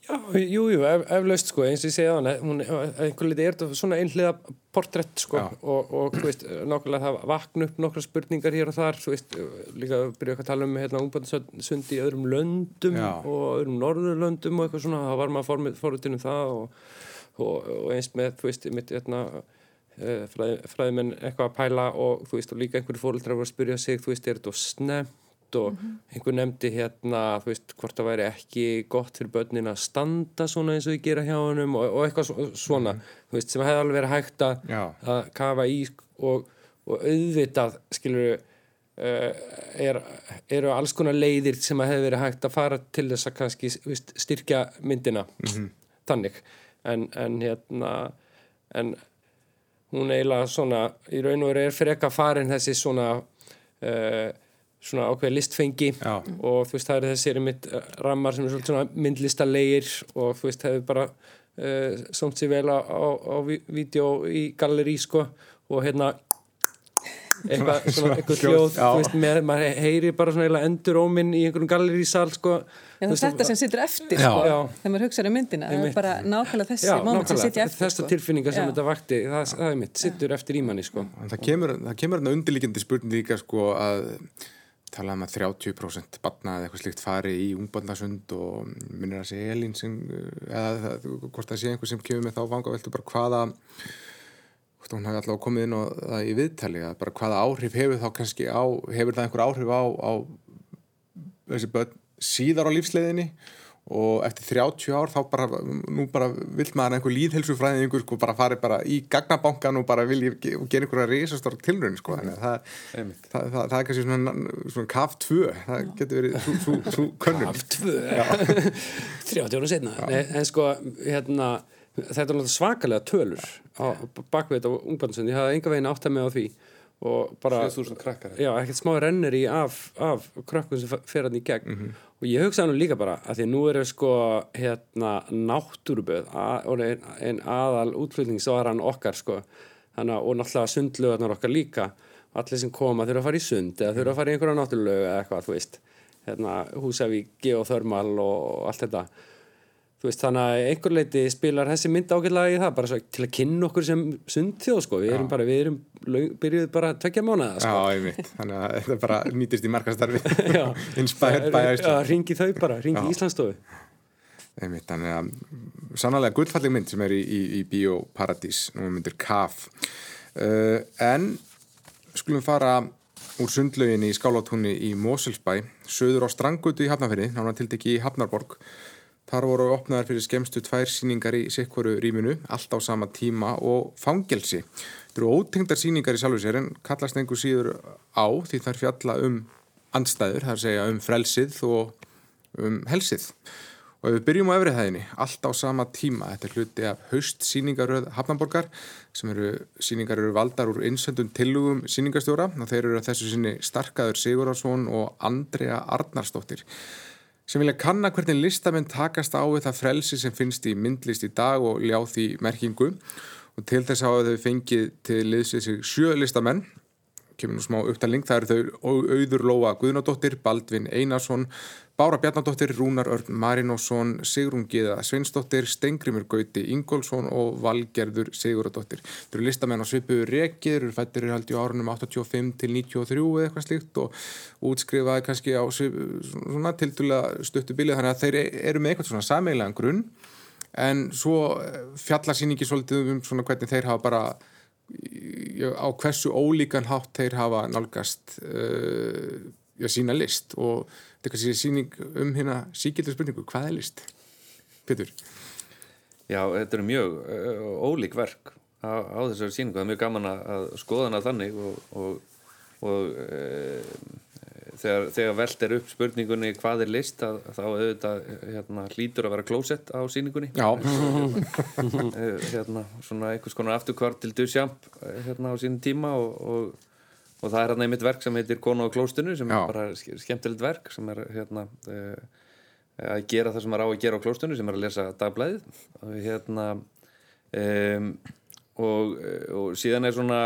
Jú, jú, ef, eflaust sko, eins og ég segja þannig, hún, einhver liti er þetta svona einhliða portrætt sko og, og, þú veist, nákvæmlega það vakna upp nokkra spurningar hér og þar, þú veist, líka byrjuð að tala um hérna ungbæðarsund í öðrum löndum Já. og öðrum norðurlöndum og eitthvað svona, það var maður forutinn um það og, og eins með, þú veist, mitt, hérna, eh, fræð, fræðmenn eitthvað að pæla og, þú veist, og líka einhverju fólkdrar var að spyrja sig, þú veist, er þetta snemt og mm -hmm. einhver nefndi hérna veist hvort það væri ekki gott fyrir börnin að standa svona eins og þið gera hjá hannum og, og eitthvað svona mm -hmm. veist, sem hefði alveg verið hægt að, að kafa í og, og auðvitað skilur uh, er, eru alls konar leiðir sem að hefur verið hægt að fara til þess að kannski víst, styrkja myndina þannig en, en hérna en hún eiginlega svona í raun og veru er freka farin þessi svona uh, svona ákveð listfengi Já. og þú veist það eru þessir mitt rammar sem er svona myndlistalegir og þú veist hefur bara uh, sómt sér vel á, á, á ví- vídeo í gallerí sko og hérna eitthvað svona eitthvað hljóð, já. þú veist með, maður heyri bara svona eiginlega endur óminn í einhverjum gallerísal sko Já, það er þetta sem situr eftir Já. sko, Já. þegar maður hugsaður um myndina það er bara nákvæmlega þessi Já, moment sem sitja nákvæmlega, eftir þessa sko. tilfinninga sem Já. þetta vakti það, það er mitt, sittur eftir í manni sko En það kemur, það kemur undirlíkjandi spurning líka sko að tala um að 30% batna eða eitthvað slíkt fari í ungbarnasund og minnir að sé Elín sem, eða það, hvort það sé einhver sem kemur með þá vanga veldur bara hvaða hvort hún hafi allavega komið inn á það í viðtali að bara hvaða áhrif hefur þá kannski á hefur það einhver áhrif á, á þessi börn síðar á lífsleiðinni og eftir 30 ár þá bara, nú bara vill maður einhver líðhelsufræðingur sko bara fari bara í gagnabankan og bara vilja og gera einhverja risastóra tilraun sko. Þannig að það, það, það, það er kannski svona, svona kaf 2 það getur verið svo, svo, svo könnun. Af tvö? 30 ára setna Nei, en sko hérna þetta er náttúrulega svakalega tölur á bakveit á ungbarnsund ég hafði enga veginn átt að með á því. Og bara 7000 krakkar. Já, ekkert smá rennir í af, af krökkum sem fer hann í gegn og ég hugsaði nú líka bara að því nú eru sko hérna náttúruböð og ein, ein aðal útflutningsvaran okkar sko. Þannig og náttúrulega sundlöðarnar okkar líka. Allir sem koma þurfa að fara í sund eða þurfa að fara í einhverja náttúrulög eða eitthvað þú veist. Hérna Húsavík, Geothermal og allt þetta þú veist þannig að einhver leiti spilar þessi mynd ágætlega í það bara svo til að kynna okkur sem sundþjóð sko. Við erum bara, við erum byrjuð bara tvekja mánuða sko. Já, einmitt, þannig að þetta bara nýtist í markastarfi [laughs] Já. Inspired by Já, Iceland ringi þau bara, ringi Íslandsstofu. Einmitt, þannig að sannlega gullfalleg mynd sem er í, í, í Bíóparadís, nú myndir KAF. Uh, en skulum fara úr sundlauginni í Skálatúni í Moselsbæ söður á Strangutu í Hafnarfyrði nána tildeki í Hafnarborg þar voru opnaðar fyrir skemstu tvær síningar í sikkoru rýminu, allt á sama tíma og fangelsi. Þetta eru ótengdar síningar í sjálfu sér en kallast einhver síður á því þær fjalla um er að segja um frelsið og um helsið. Og ef við byrjum á efrihæðinni, allt á sama tíma, þetta er hluti af haust síningaröð Hafnarborgar sem eru, síningar eru valdar úr einsöndum tillugum síningastjóra og þeir eru að þessu sinni Starkaður Sigurðarsson og Andrea Arnarsdóttir sem vilja kanna hvernig listamenn takast á við það frelsi sem finnst í myndlist í dag og ljá því merkingu. Og til þess hafa þau fengið til liðsvið sig sjö listamenn kemur nú smá upptalning, það eru þau Au- Auður Lóa Guðnadóttir, Baldvin Einarsson Bára Bjarnadóttir, Rúnar Örn Marinósson, Sigrún Gíða Sveinsdóttir, Stengrimur Gauti Ingólfsson og Valgerður Siguradóttir. Þau eru listamenn á svipuðu rekið, eru fættir í haldi á árunum 85 til 93 eða eitthvað slíkt og útskrifaði kannski á svipu- svona tildulega stuttu bílið þannig að þeir eru með eitthvað svona sameiginlegan grunn en svo eh, fjallar sýningi svolítið um svona hvernig þeir hafa bara á hversu ólíkan hátt þeir hafa nálgast uh, já, sína list og þetta er kannski síning um hérna síkildur spurningu, hvað er list? Pétur? Já, þetta eru mjög uh, ólík verk á, á þessari sýningu. Það er mjög gaman að skoða hana þannig og, og, og uh, þegar, þegar velt er upp spurningunni hvað er list að, þá auðvitað hérna, hlýtur að vera klósett á sýningunni. Já, [laughs] Eh, hérna, svona einhvers konar afturkvart til Duchamp eh, hérna á sínum tíma og, og, og það er hérna einmitt verk sem heitir Kona á klóstinu sem Já. er bara ske- skemmtilegt verk sem er hérna uh, að gera það sem er á að gera á klóstinu sem er að lesa dagblæðið og hérna um, og, og síðan er svona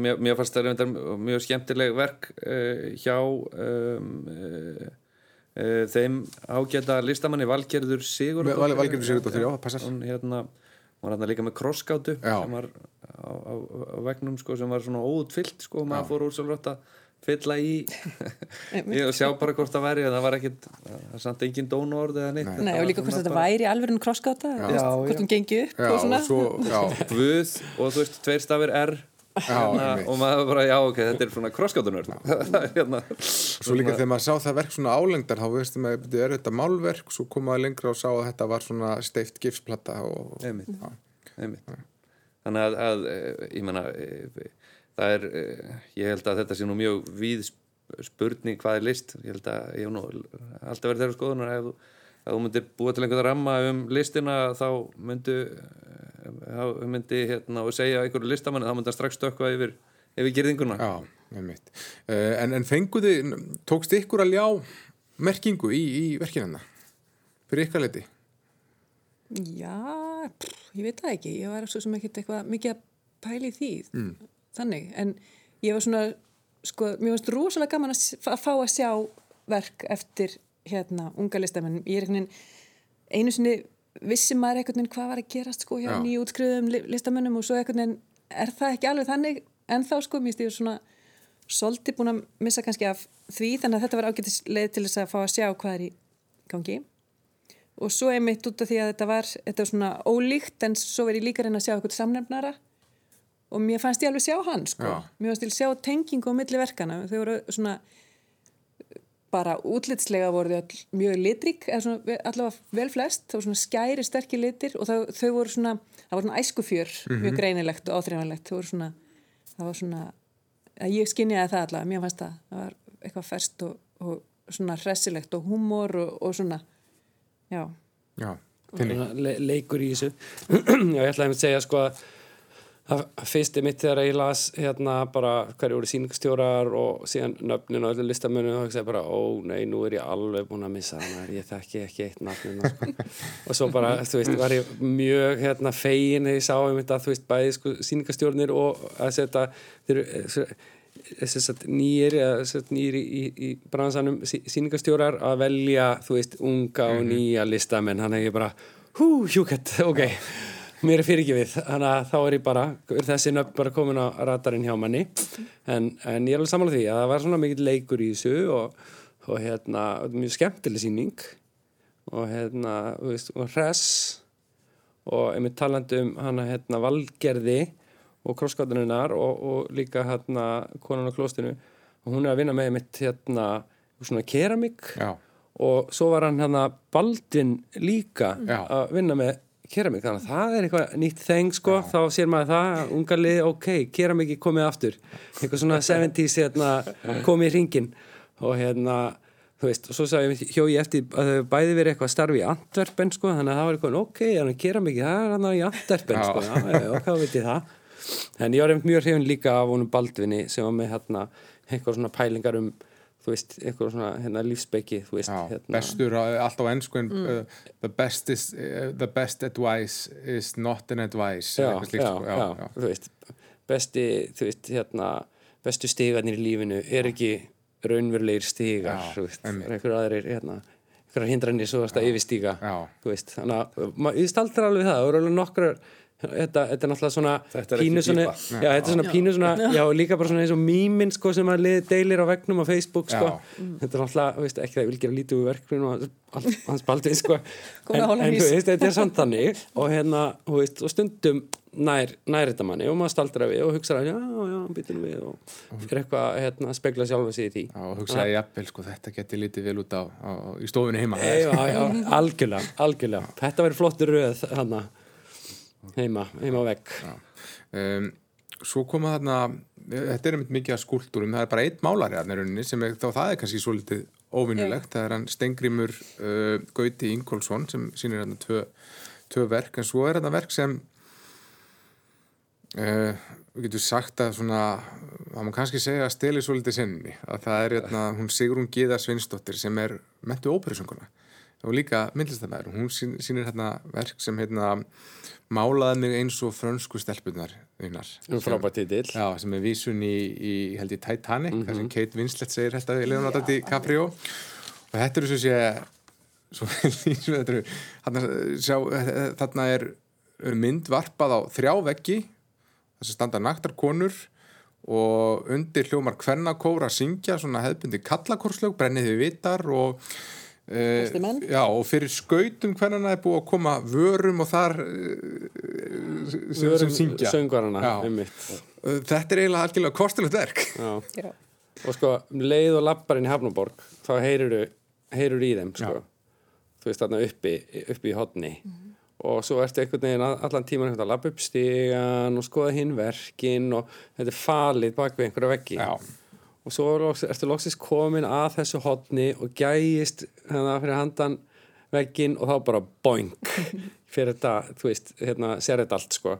mér, mér fannst það reyndar mjög skemmtileg verk uh, hjá um, uh, uh, þeim ágæta listamanni Valgerður Sigur Val- Valgerður Sigurðardóttir, já, passar. hún hérna var hérna líka með krosskátu sem var á, á, á vegnum sko, sem var svona óutfyllt sko, og maður fór úr svolítið að fylla í. Og sjá bara hvort það væri en það var ekkit, það er samt engin dónorð eða neitt. Nei, og líka hvort þetta væri alveg en Já, hvort hún gengi upp já, og svona. og svo, já, Guð og þú veist, tveir stafir R. Já, hérna, og maður bara, já ok, þetta er svona krosskátunur [laughs] hérna. Svo líka þegar maður sá það verk svona álengdar þá veistum að þetta er þetta málverk svo kom maður lengra og sá að þetta var svona steift gifsplata og einmitt, einmitt. þannig að, að eh, ég menna það er, eh, ég held að þetta sé nú mjög víð sp- spurning hvað er list ég held að ég hef nú alltaf verið þeirra skoðunar ef þú, ef þú myndir búa til einhverja ramma um listina þá myndu þá myndi hérna og segja einhverju listamanni þá myndi hann strax stökkva yfir, yfir gerðinguna Já, einmitt. Uh, en, en fenguði, tókst ykkur að ljá merkingu í, í verkinina? Fyrir ykkar leti? Já, pff, ég veit það ekki. Ég var svo sem ekkert eitthvað mikið að pæla í því. Mm. Þannig, en ég var svona, sko, mér finnst rosalega gaman að, fá að sjá verk eftir hérna unga listamenn. Ég er einhvern veginn, einu sinni vissi maður einhvern veginn hvað var að gerast sko hjá Já. nýjútskriðum listamennum og svo einhvern veginn er það ekki alveg þannig en þá sko, mér stýður svona svolítið búin að missa kannski af því þannig að þetta var ágætis leið til þess að fá að sjá hvað er í gangi og svo einmitt út af því að þetta var þetta var svona ólíkt en svo verið ég líka reyna að sjá eitthvað samnefnara og mér fannst ég alveg sjá hann sko. Já. mér fannst ég sjá tengingu á milli verkana þau voru svona bara útlitslega voru þau mjög litrík eða svona ve- allavega vel flest. Voru svona skæri sterkir litir og það, þau voru svona það voru svona æskufjör mjög greinilegt og áþreifanlegt. Þau voru svona það var svona að ég skinniði það allavega, mér fannst það það var eitthvað ferst og, og svona hressilegt og húmor og, og svona já, Já. Svona le leikur í þessu. [clears throat] Já, ég ætlaði að segja sko að að fyrsti mitt þegar ég las hérna bara hverju voru síningstjórar og síðan nöfnin og öllu listamönu og það segja bara, ó nei, nú er ég alveg búin að missa þannig að ég þekki ekki eitt nafnin sko. [laughs] og svo bara, þú veist, var ég mjög hérna fegin þegar ég sá um þetta, þú veist, bæði sko síningastjórnir og að setja nýjir, sem sagt nýjir í, í, í bransanum síningastjórar að velja, þú veist, unga og nýja listamenn, hann er ég bara hú, hjúkett, ok mér er fyrirgefið, þannig að þá er ég bara er þessi nöfn bara komin á radarinn hjá manni. En, en ég er alveg samanlega því að það var svona mikill leikur í þessu og, og hérna, mjög skemmtileg síning og hérna, þú veist, og hress og einmitt talandi um hana hérna valgerði og krosskátuninnar og, og líka hérna konan á klóstinu og hún er að vinna með einmitt hérna svona keramik Já, og svo var hann hérna Baldvin líka Já. að vinna með keramik, þannig að það er eitthvað nýtt þeng sko, þá sér maður það ungarlið, ok, keramiki komið aftur. Eitthvað svona 70s hérna, komið í ringin og hérna þú veist, og svo sagði ég hjó ég eftir að þau bæði verið eitthvað starfi í Antwerpen sko, þannig að það var eitthvað, ok, þannig að keramiki það er hann í Antwerpen Já. sko, já, já, hvað veit ég það. En ég var einmitt mjög hrifin líka af honum Baldvini sem var með hérna eitthvað svona pælingar um þú veist, eitthvað svona hérna, lífsbeki þú veist, já, hérna, bestur á- allt á ennsku en uh, the, best is, uh, the best advice is not an advice já, eitthvað slíkt, já, sko. já, þú veist besti, þú veist, hérna bestu stigarnir í lífinu er ekki raunverulegir stigar Já, þú veist, einhver aðrir, hérna einhverjar hindranir svo að yfirstíga Já. þú veist, þannig að ma- ég staldra alveg það, það voru alveg nokkrar þetta, þetta er náttúrulega svona Þetta er ekki pínu svona, já, þetta er svona pínu svona já, líka bara svona eins og mýmin sko sem að liði deilir á vegnum á Facebook sko. Já. þetta er náttúrulega, þú veist, ekki það ég vil gera lítið úr verkefninu og hans- baldið sko. [laughs] En, en þú veist, þetta er samt þannig. Og hérna, þú veist, og stundum nær, nær þetta manni og maður staldra við og hugsa að já, já, býtum við og fyrir eitthvað, hérna, að spegla sjálfa sig í því. Já, og hugsaði jafnvel, sko, þetta geti lítið vel út á, á, í stofunni heima. Já, já, algjörlega, algjörlega. Þetta verður flottur röð hana, heima, heima vegg. Um, Svo koma þarna þetta er einmitt mikið af skúltúrum það er bara einn málari að nærunni sem er, þá það er kannski svo litið óvinnulegt það er hann Stengrimur uh, Gauti Ingólfsson sem sýnir hérna tvö, tvö verk. En svo er þetta verk sem uh, við getum sagt að svona það má kannski segja að steli svo litið sinni. Að það er hérna hún Sigrún Gíða Svinsdóttir sem er mentu óperusönguna og líka myndlistamæður hún sín- sýnir hérna verk sem hérna málaði mig eins og frönsku stelpunar einar Um frábært titill. Já, sem er vísun í, í held ég Titanic, þar sem Kate Winslet segir held að Leonardo DiCaprio. Og þetta eru svo sé svo [laughs] þetta eru þarna, sjá, þarna er, er mynd varpað á þrjá veggi þar sem standa naktar konur og undir hljómar kvennakór að syngja svona hefðbundi kallakórslög brennið við vitar og. Uh, já, og fyrir skautum hvernana er búið að koma vörum og þar uh, sem, sem syngja Uh, Þetta er eiginlega algjörlega kostilegt verk. Já. Já. Og sko, um leið og labbarinn í Hafnaborg þá heyrur í þeim sko. Þú veist þarna uppi, uppi í hotni og svo ertu einhvern veginn all- allan tíman að lappa upp stigan og skoða hinn verkin og þetta er falið bak við einhverja veggi Já. Og svo loks, ertu loksist komin að þessu hotni og gægist hérna fyrir handan veggin og þá bara boing [laughs] fyrir þetta, þú veist, hérna sér þetta allt sko.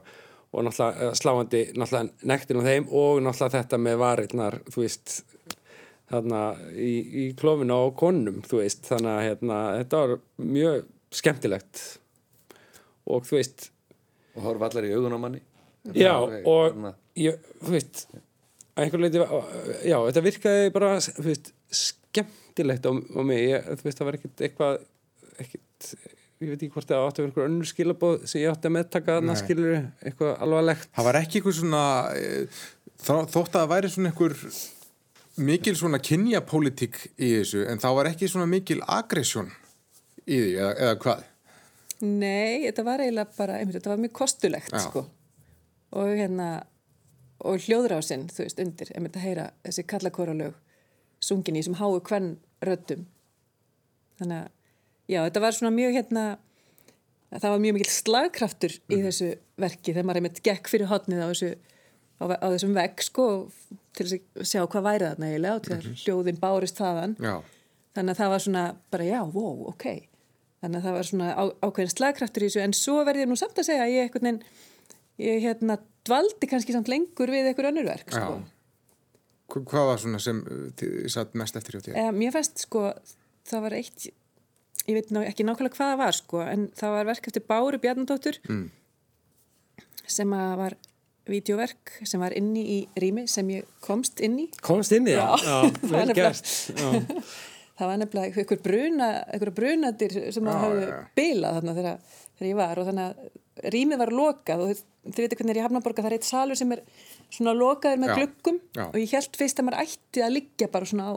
Og náttúrulega eh, sláandi náttúrulega nektin á þeim og náttúrulega þetta með varirnar, þú veist þarna í, í klófinu á konum, þú veist, þannig að hérna, þetta var mjög skemmtilegt. Og þú veist og horfa allar í augun á manni. Já, og hérna. ég, þú veist leiti, já, þetta virkaði bara, þú veist, skemmtilegt á, á mig, ég, þú veist, það var ekkit eitthvað, ekkit ég veit ekki hvort það áttu að vera einhver önnur skilabóð sem ég átti að meðtaka þarna Nei. skilur eitthvað alvarlegt Það var ekki eitthvað svona eh, þó- þótt að það væri svona einhver mikil svona kynjapólitík í þessu en þá var ekki svona mikil aggression í því eða, eða hvað Nei, þetta var eiginlega bara, einmitt, þetta var mjög kostulegt, Já. sko. Og hérna, og hljóðrásinn, þú veist, undir, einmitt að heyra þessi kallakóralög sungin í þessum háu hvern röddum. Þannig að, já, þetta var svona mjög, hérna, það var mjög mikil slagkraftur í þessu verki þegar maður einmitt gekk fyrir hotnið á þessu, á, á þessum vegg, sko, til að sjá hvað væri þarna eiginlega og til að hljóðin bárist þaðan. Já, Þannig að það var svona bara já, wow, ok. Þannig að það var svona á, ákveðin slagkraftur í þessu en svo verði ég nú samt að segja að ég einhvern veginn, ég hérna dvaldi kannski samt lengur við einhver önnur verk, já. sko. Hva- Hvað var svona sem uh, þið satt mest eftir hjá þér? Eða, mér fannst sko, það var eitt, ég veit ná, ekki nákvæmlega hvað það var sko, en það var verk eftir Báru Bjarnadóttur Mm. sem að var vídeoverk sem var inni í rými sem ég komst inn í. komst inn í það, já, [laughs] Það vel er gert já, það var nefnilega einhver bruna, einhver brunadir sem Já, að hafðu já, já. bilað þarna þegar, þegar ég var og þannig að rýmið var lokað og þið, veitir hvernig er í Hafnaborga það er eitt salur sem er svona lokaður með Já, gluggum já. og ég held fyrst að maður ætti að liggja bara svona á,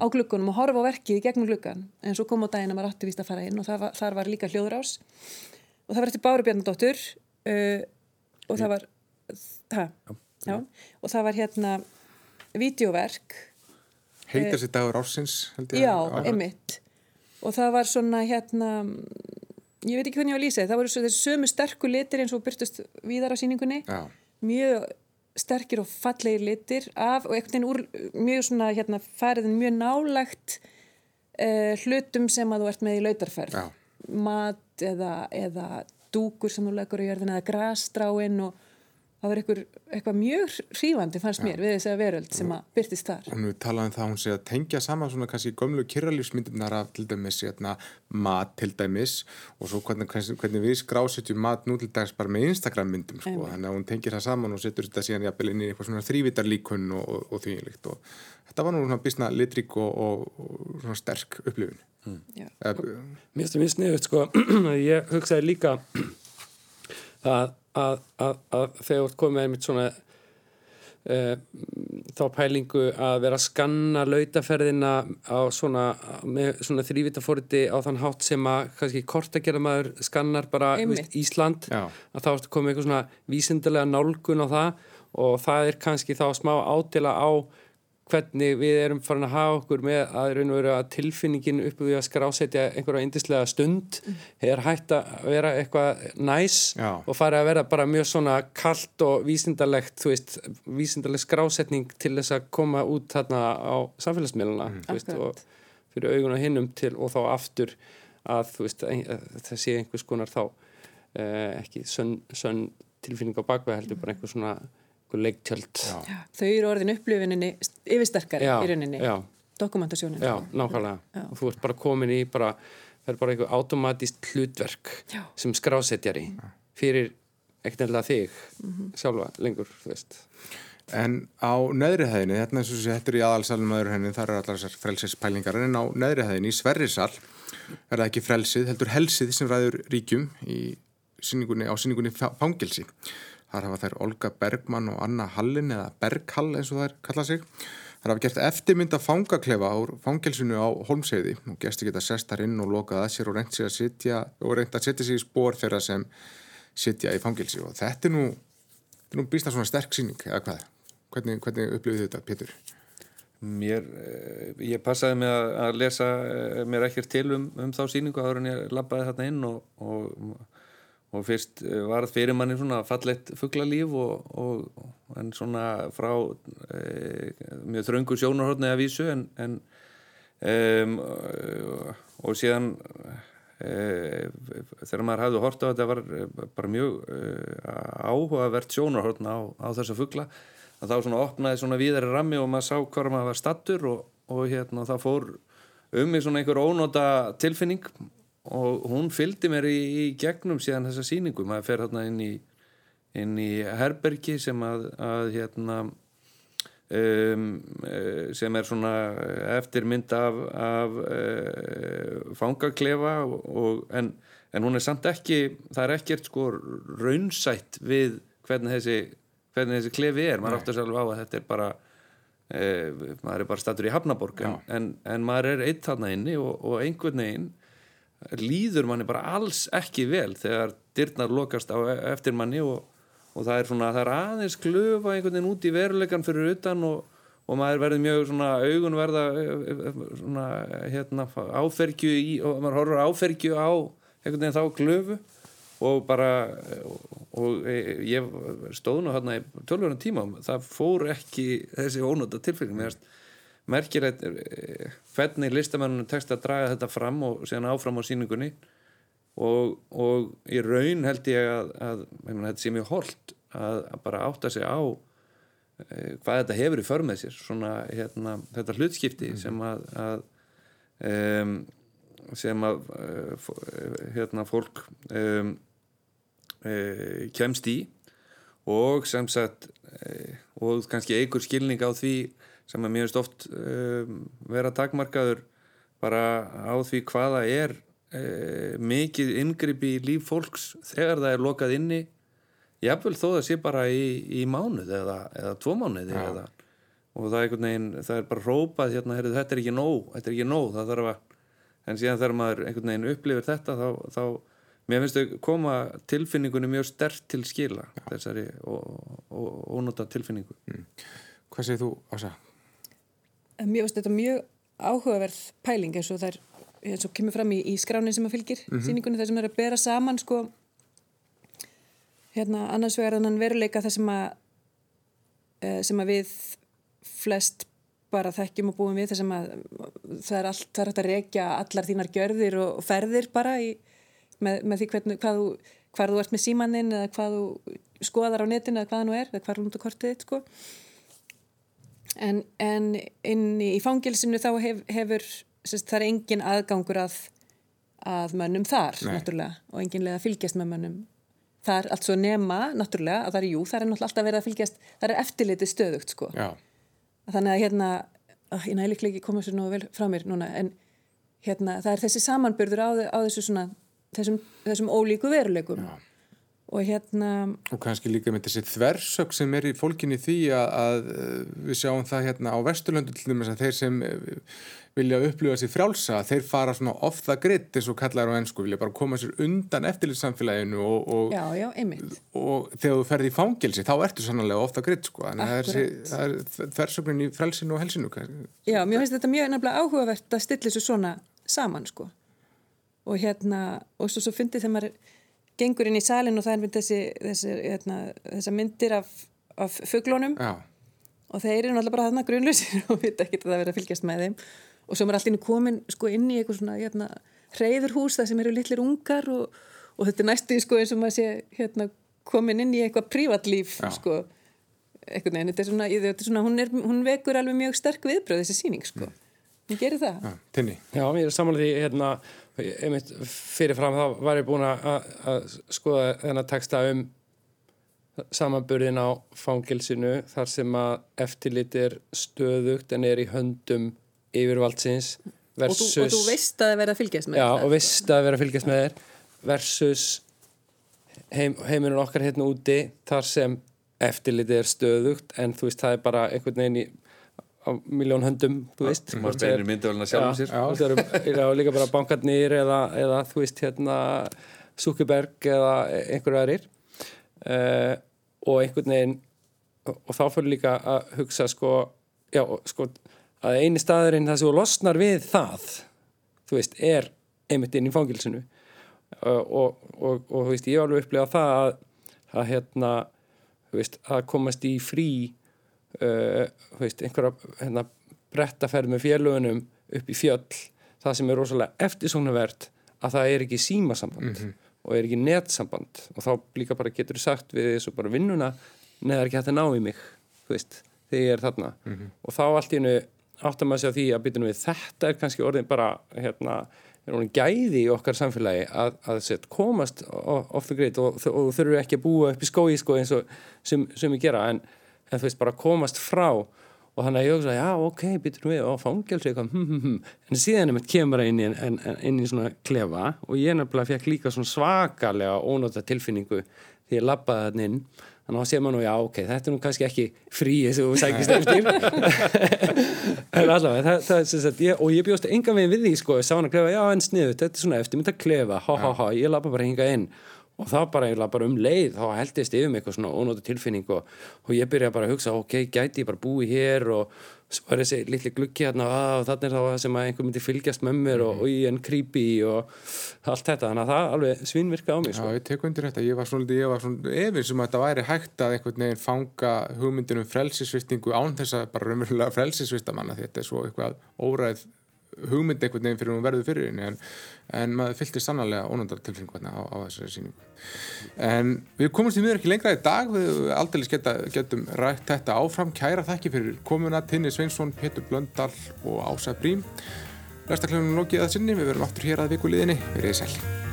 á gluggunum og horfa á verkið í gegnum gluggan en svo kom á daginn að maður átti víst að fara inn og var, þar var líka hljóðrás. Og það var eftir Báru Bjarnadóttur uh, og það var það, já, og það var hérna vídeoverk Heitar sér dagur ársins held ég Já, einmitt. Og það var svona hérna, ég veit ekki hvernig ég var að lýsa þið, það voru svo þessi sömu sterku litir eins og byrtust víðar á sýningunni, Já, mjög sterkir og fallegir litir af og einhvern veginn úr mjög svona hérna fariðin mjög nálagt uh, hlutum sem að þú ert með í lautarferð. Mat eða, eða dúkur sem þú leggur í jörðina eða grasstráin og það var einhver, eitthvað mjög hrífandi fannst mér við þess að veröld sem að byrtist þar. hún við talaði um það að hún sé að tengja saman svona kannski gömlu kyrralífsmyndirnar af til dæmis hérna, mat til dæmis og svo hvernig, hvernig, hvernig við skrásetjum mat nú til dags bara með Instagram myndum sko. þannig að hún tengir það saman og setur þetta síðan jafnvel inn í eitthvað svona þrývitarlíkun og, og, og því líkt og þetta var nú svona bísna litrík og, og, og svona sterk upplifun Já. Eða, Mér finnst það mjög sniðut sko [clears throat] ég hugsaði líka [clears throat] að, að, að, að þegar þú ert komið einmitt svona uh, þá pælingu að vera að skanna lautaferðina á svona, með svona þrývitafóriti á þann hátt sem að kannski kortagerðamaður skannar bara veist, Ísland Já. að þá ertu komið eitthvað svona vísindilega nálgun á það og það er kannski þá smá ádela á hvernig við erum farin að hafa okkur með að raun og veru að tilfinningin uppi við að skrásetja einhverja indislega stund er hægt að vera eitthvað næs Já. og fari að vera bara mjög svona kalt og vísindalegt, þú veist, vísindaleg skrásetning til þess að koma út þarna á samfélagsmiðluna, þú veist, Akkurat. og fyrir augun og hinnum til og þá aftur að þú veist, að það sé einhvers konar þá eh, ekki sönn, sönn tilfinning á bakveð heldur bara einhver svona einhver leiktjöld Já. Já, þau eru orðin upplifuninni yfirsterkari Já, í rauninni, já. dokumentasjónin. Já, nákvæmlega. Og þú ert bara komin í bara, það er bara eitthvað automatist hlutverk Já. sem skrásetjari fyrir ekkert nefnilega þig Mhm. sjálfa lengur, þú veist. En á neðri hæðinni, þetta er eins og þessi þetta er í aðalsalum henni, þar eru allar þessar frelsispælingar, en á neðri hæðinni, í Sverrisal, er það ekki frelsið, heldur helsið sem ræður ríkjum í sýningunni, á sýningunni Fa- Fangilsi. Þar hafa þær Olga Bergmann og Anna Hallin eða Berghall eins og þær kalla sig. Þar hafa gert eftirmynd af fangaklefa úr fangilsinu á Holmseiði og gesti geta sest þar inn og lokað að sér og reynt, að að setja sig í spór þeirra sem sitja í fangilsi og þetta er nú, nú býsta svona sterk sýning eða hvað? Hvernig, hvernig upplifið þetta, Pétur? Mér, eh, ég passaði mig að, að lesa eh, mér ekkert til um, um þá sýningu áður en ég labbaði þarna inn og, og, og fyrst eh, varð fyrir manni svona fallett fugglalíf og, og, en svona frá e, mjög þröngu sjónarhóttni að vísu en, en um, og síðan e, þegar maður hafði hort á þetta var bara mjög e, áhugavert sjónarhóttn á, á þessa fuggla að þá svona opnaði svona víðari rammi og maður sá hvað maður var stattur og, og hérna það fór um mig svona einhver ónóta tilfinning og hún fylgdi mér í, í gegnum síðan þessa síningu, maður fer hérna inn í inn í herbergi sem að, að hérna um, sem er svona eftirmynd af, af uh, fangaklefa og, og, en, en hún er samt ekki það er ekkert sko raunsætt við hvernig þessi hvernig þessi klefi er, maður áttur sjálf á að þetta er bara uh, maður er bara statur í Hafnaborg en, en, en maður er eitt þarna inni og, og einhvern veginn líður manni bara alls ekki vel þegar dyrnar lokast á eftir manni og, og það er svona, það er aðeins klöfa einhvern veginn út í verulegan fyrir utan og, og maður verður mjög svona augun verða svona hérna áfergju í og maður horfur áfergju á einhvern veginn þá klöfu og bara og ég stóð nú hérna í tölvörðan tíma það fór ekki þessi ónóta tilfellin mér merkilegt eh, hvernig listamennunum tekst að draga þetta fram og síðan áfram á síningunni og, og í raun held ég að, að þetta sé mjög holdt að, að bara átta sig á e, hvað þetta hefur í för með sér svona hérna, þetta hlutskipti mm. sem að, að um, sem að uh, hérna fólk kemst í og sem sagt og kannski eigur skilning á því sem mér finnst oft um, vera takmarkaður bara á því hvaða er uh, mikið yngripi í líf fólks þegar það er lokað inni jáfnvel þó það sé bara í, í mánuð eða, eða tvo mánuði ja. eða, og það er, veginn, það er bara rópað hérna, heyrðu, þetta er ekki nóg, þetta er ekki nóg það þarf að, en síðan þegar maður einhvern veginn upplifir þetta þá, þá mér finnst þau koma tilfinningunni mjög stert til skila ja. þessari ónóta tilfinningu mm. Hvað segir þú Ása? Mér finnst þetta mjög áhugaverð pæling eins og það er eins og kemur fram í, í skránin sem að fylgir mm -hmm. síningunni þar sem það er að bera saman sko hérna annars vegar þannig veruleika þar sem að e, sem að við flest bara þekkjum og búum við þar sem að það er allt, það er hægt að rekja allar þínar gjörðir og, ferðir bara í, með, með því hvernig, hvað þú hvað þú ert með símaninn eða hvað þú skoðar á netinu eða hvað það nú er eða hvað er lúnt og kortið sko en, en inn í fangilsinu þá hef, hefur sérst, það er engin aðgangur að, að mönnum þar og engin leið að fylgjast með mönnum það er allt svo nema náttúrulega að það er jú, það er náttúrulega alltaf verið að fylgjast það er eftirlitið stöðugt sko. Já. þannig að hérna ég næ líklega ekki koma sér nú vel frá mér núna en hérna það er þessi samanbyrður á, á þessu svona þessum, þessum ólíku veruleikum. Já og hérna og kannski líka með þessi þversök sem er í fólkinni því að, að við sjáum það hérna á Vesturlöndu til dæmis að þeir sem eh, vilja upplifa sér frjálsa, þeir fara svona off the grid eins og kallar á ennsku, vilja bara koma sér undan eftirlitsamfélaginu og, og, já, já, og þegar þú ferði í fangilsi þá ertu sannlega off the grid sko. Þannig að það er, er þversöknin í frelsinu og helsinu Já, mér finnst þetta mjög nefnilega áhugavert að stilla þessu svona saman sko. Og hérna, og svo, svo fyndi þegar maður gengur inn í salin og það er þessi, þessi, hérna, þessi myndir af, af fugglónum og þeir eru náttúrulega bara þarna grunlusir [laughs] og vita ekki að það verður að fylgjast með þeim. Og svo er allir komin sko, inn í eitthvað svona hérna, hreyðurhús það sem eru litlir ungar og, og þetta er næstu sko, eins og maður sé hérna, komin inn í eitthvað prívatlíf sko, eitthvað neina, þetta er svona, þetta er svona hún, er, hún vekur alveg mjög sterk viðbröð þessi síning sko, hún gerir það. Já, Tinni. Já, mér er samanlega því hérna einmitt fyrirfram þá var ég búin að skoða þennan texta um samanburðin á fangilsinu þar sem að eftirlitir stöðugt en er í höndum yfirvaldsins versus, og, þú, og þú veist að það verða að fylgjast með já, og veist að það verða að fylgjast með þér versus heim, heiminun okkar hérna úti þar sem eftirlitið er stöðugt en þú veist það er bara einhvern veginn í á miljón höndum, þú veist. maður steinir myndavölin að sjálfum sér. já, og líka bara bankarnir eða, eða þú veist hérna Zuckerberg eða einhverju aðrir. Uh, og einhvern veginn og þá fyrir líka að hugsa sko, já, sko að eini staðurinn það sem losnar við það þú veist, er einmitt inn í fangilsinu uh, og, og, og þú veist, ég hef alveg upplegað það að, að hérna, þú veist, að komast í frí þú veist, einhverja hérna, brettaferð með félugunum upp í fjöll, það sem er rosalega eftirsóknarvert að það er ekki símasamband og er ekki netsamband. Og þá líka bara getur þú sagt við þessu bara vinnuna neðar ekki hægt að ná í mig veist, þegar ég er þarna. Og þá allt í hennu áttar maður sig á því að byrjunum við þetta er kannski orðin bara hérna, er orðin gæði í okkar samfélagi að, að set, komast off the grid og, og þurfu ekki að búa upp í skói sko, eins og sem, ég gera. En, en þú veist bara komast frá. Og þannig að ég hugsa, já, ok, byttum við og fangelsi eitthvað, hm, hm, hm. En síðan er mitt kemur inn í, en, inn í svona klefa og ég nefnilega fekk líka svona svakalega ónóta tilfinningu því ég labbaði þarna inn. Þannig að sé maður já, ok, þetta er nú kannski ekki frí eins og sækist eftir. [laughs] En allavega það, það, það, ég, og ég bjóst enga veginn við því sko, ég sá hann að klefa, já, en sniðu, þetta er svona eftir mynd að klefa, ha, ha, ha, ég labba bara hinga inn og þá bara, bara um leið þá heldist yfir mig eitthvað svona ónóta tilfinning og, og ég byrja bara að hugsa, ok, gæti ég bara búið hér og svo er þessi litli glukki hérna og þannig er það sem að einhver myndi fylgjast með mér og, og ég en creepy og allt þetta, þannig að það alveg svinvirka á mig sko. Já, ég tek undir þetta, ég var svona, var efins um að þetta væri hægt að einhvern veginn fanga hugmyndinu um frelsisvistingu án þess að bara raunverulega frelsisvista manna þetta er svo eitthvað óræð hugmynd einhvern veginn fyrir hún verður fyrir henni en, en maður fylgti sannarlega ónundar tilfengu á, á þessari síningu en við komumst í miður ekki lengra í dag við aldrei geta, getum rætt þetta áfram. Kæra þakki fyrir komuna Tinni Sveinsson, Petur Blöndal og Ása Brím. Læstaklefnum lókið að sinni, við verum aftur hér að vikuliðinni, við erum sæl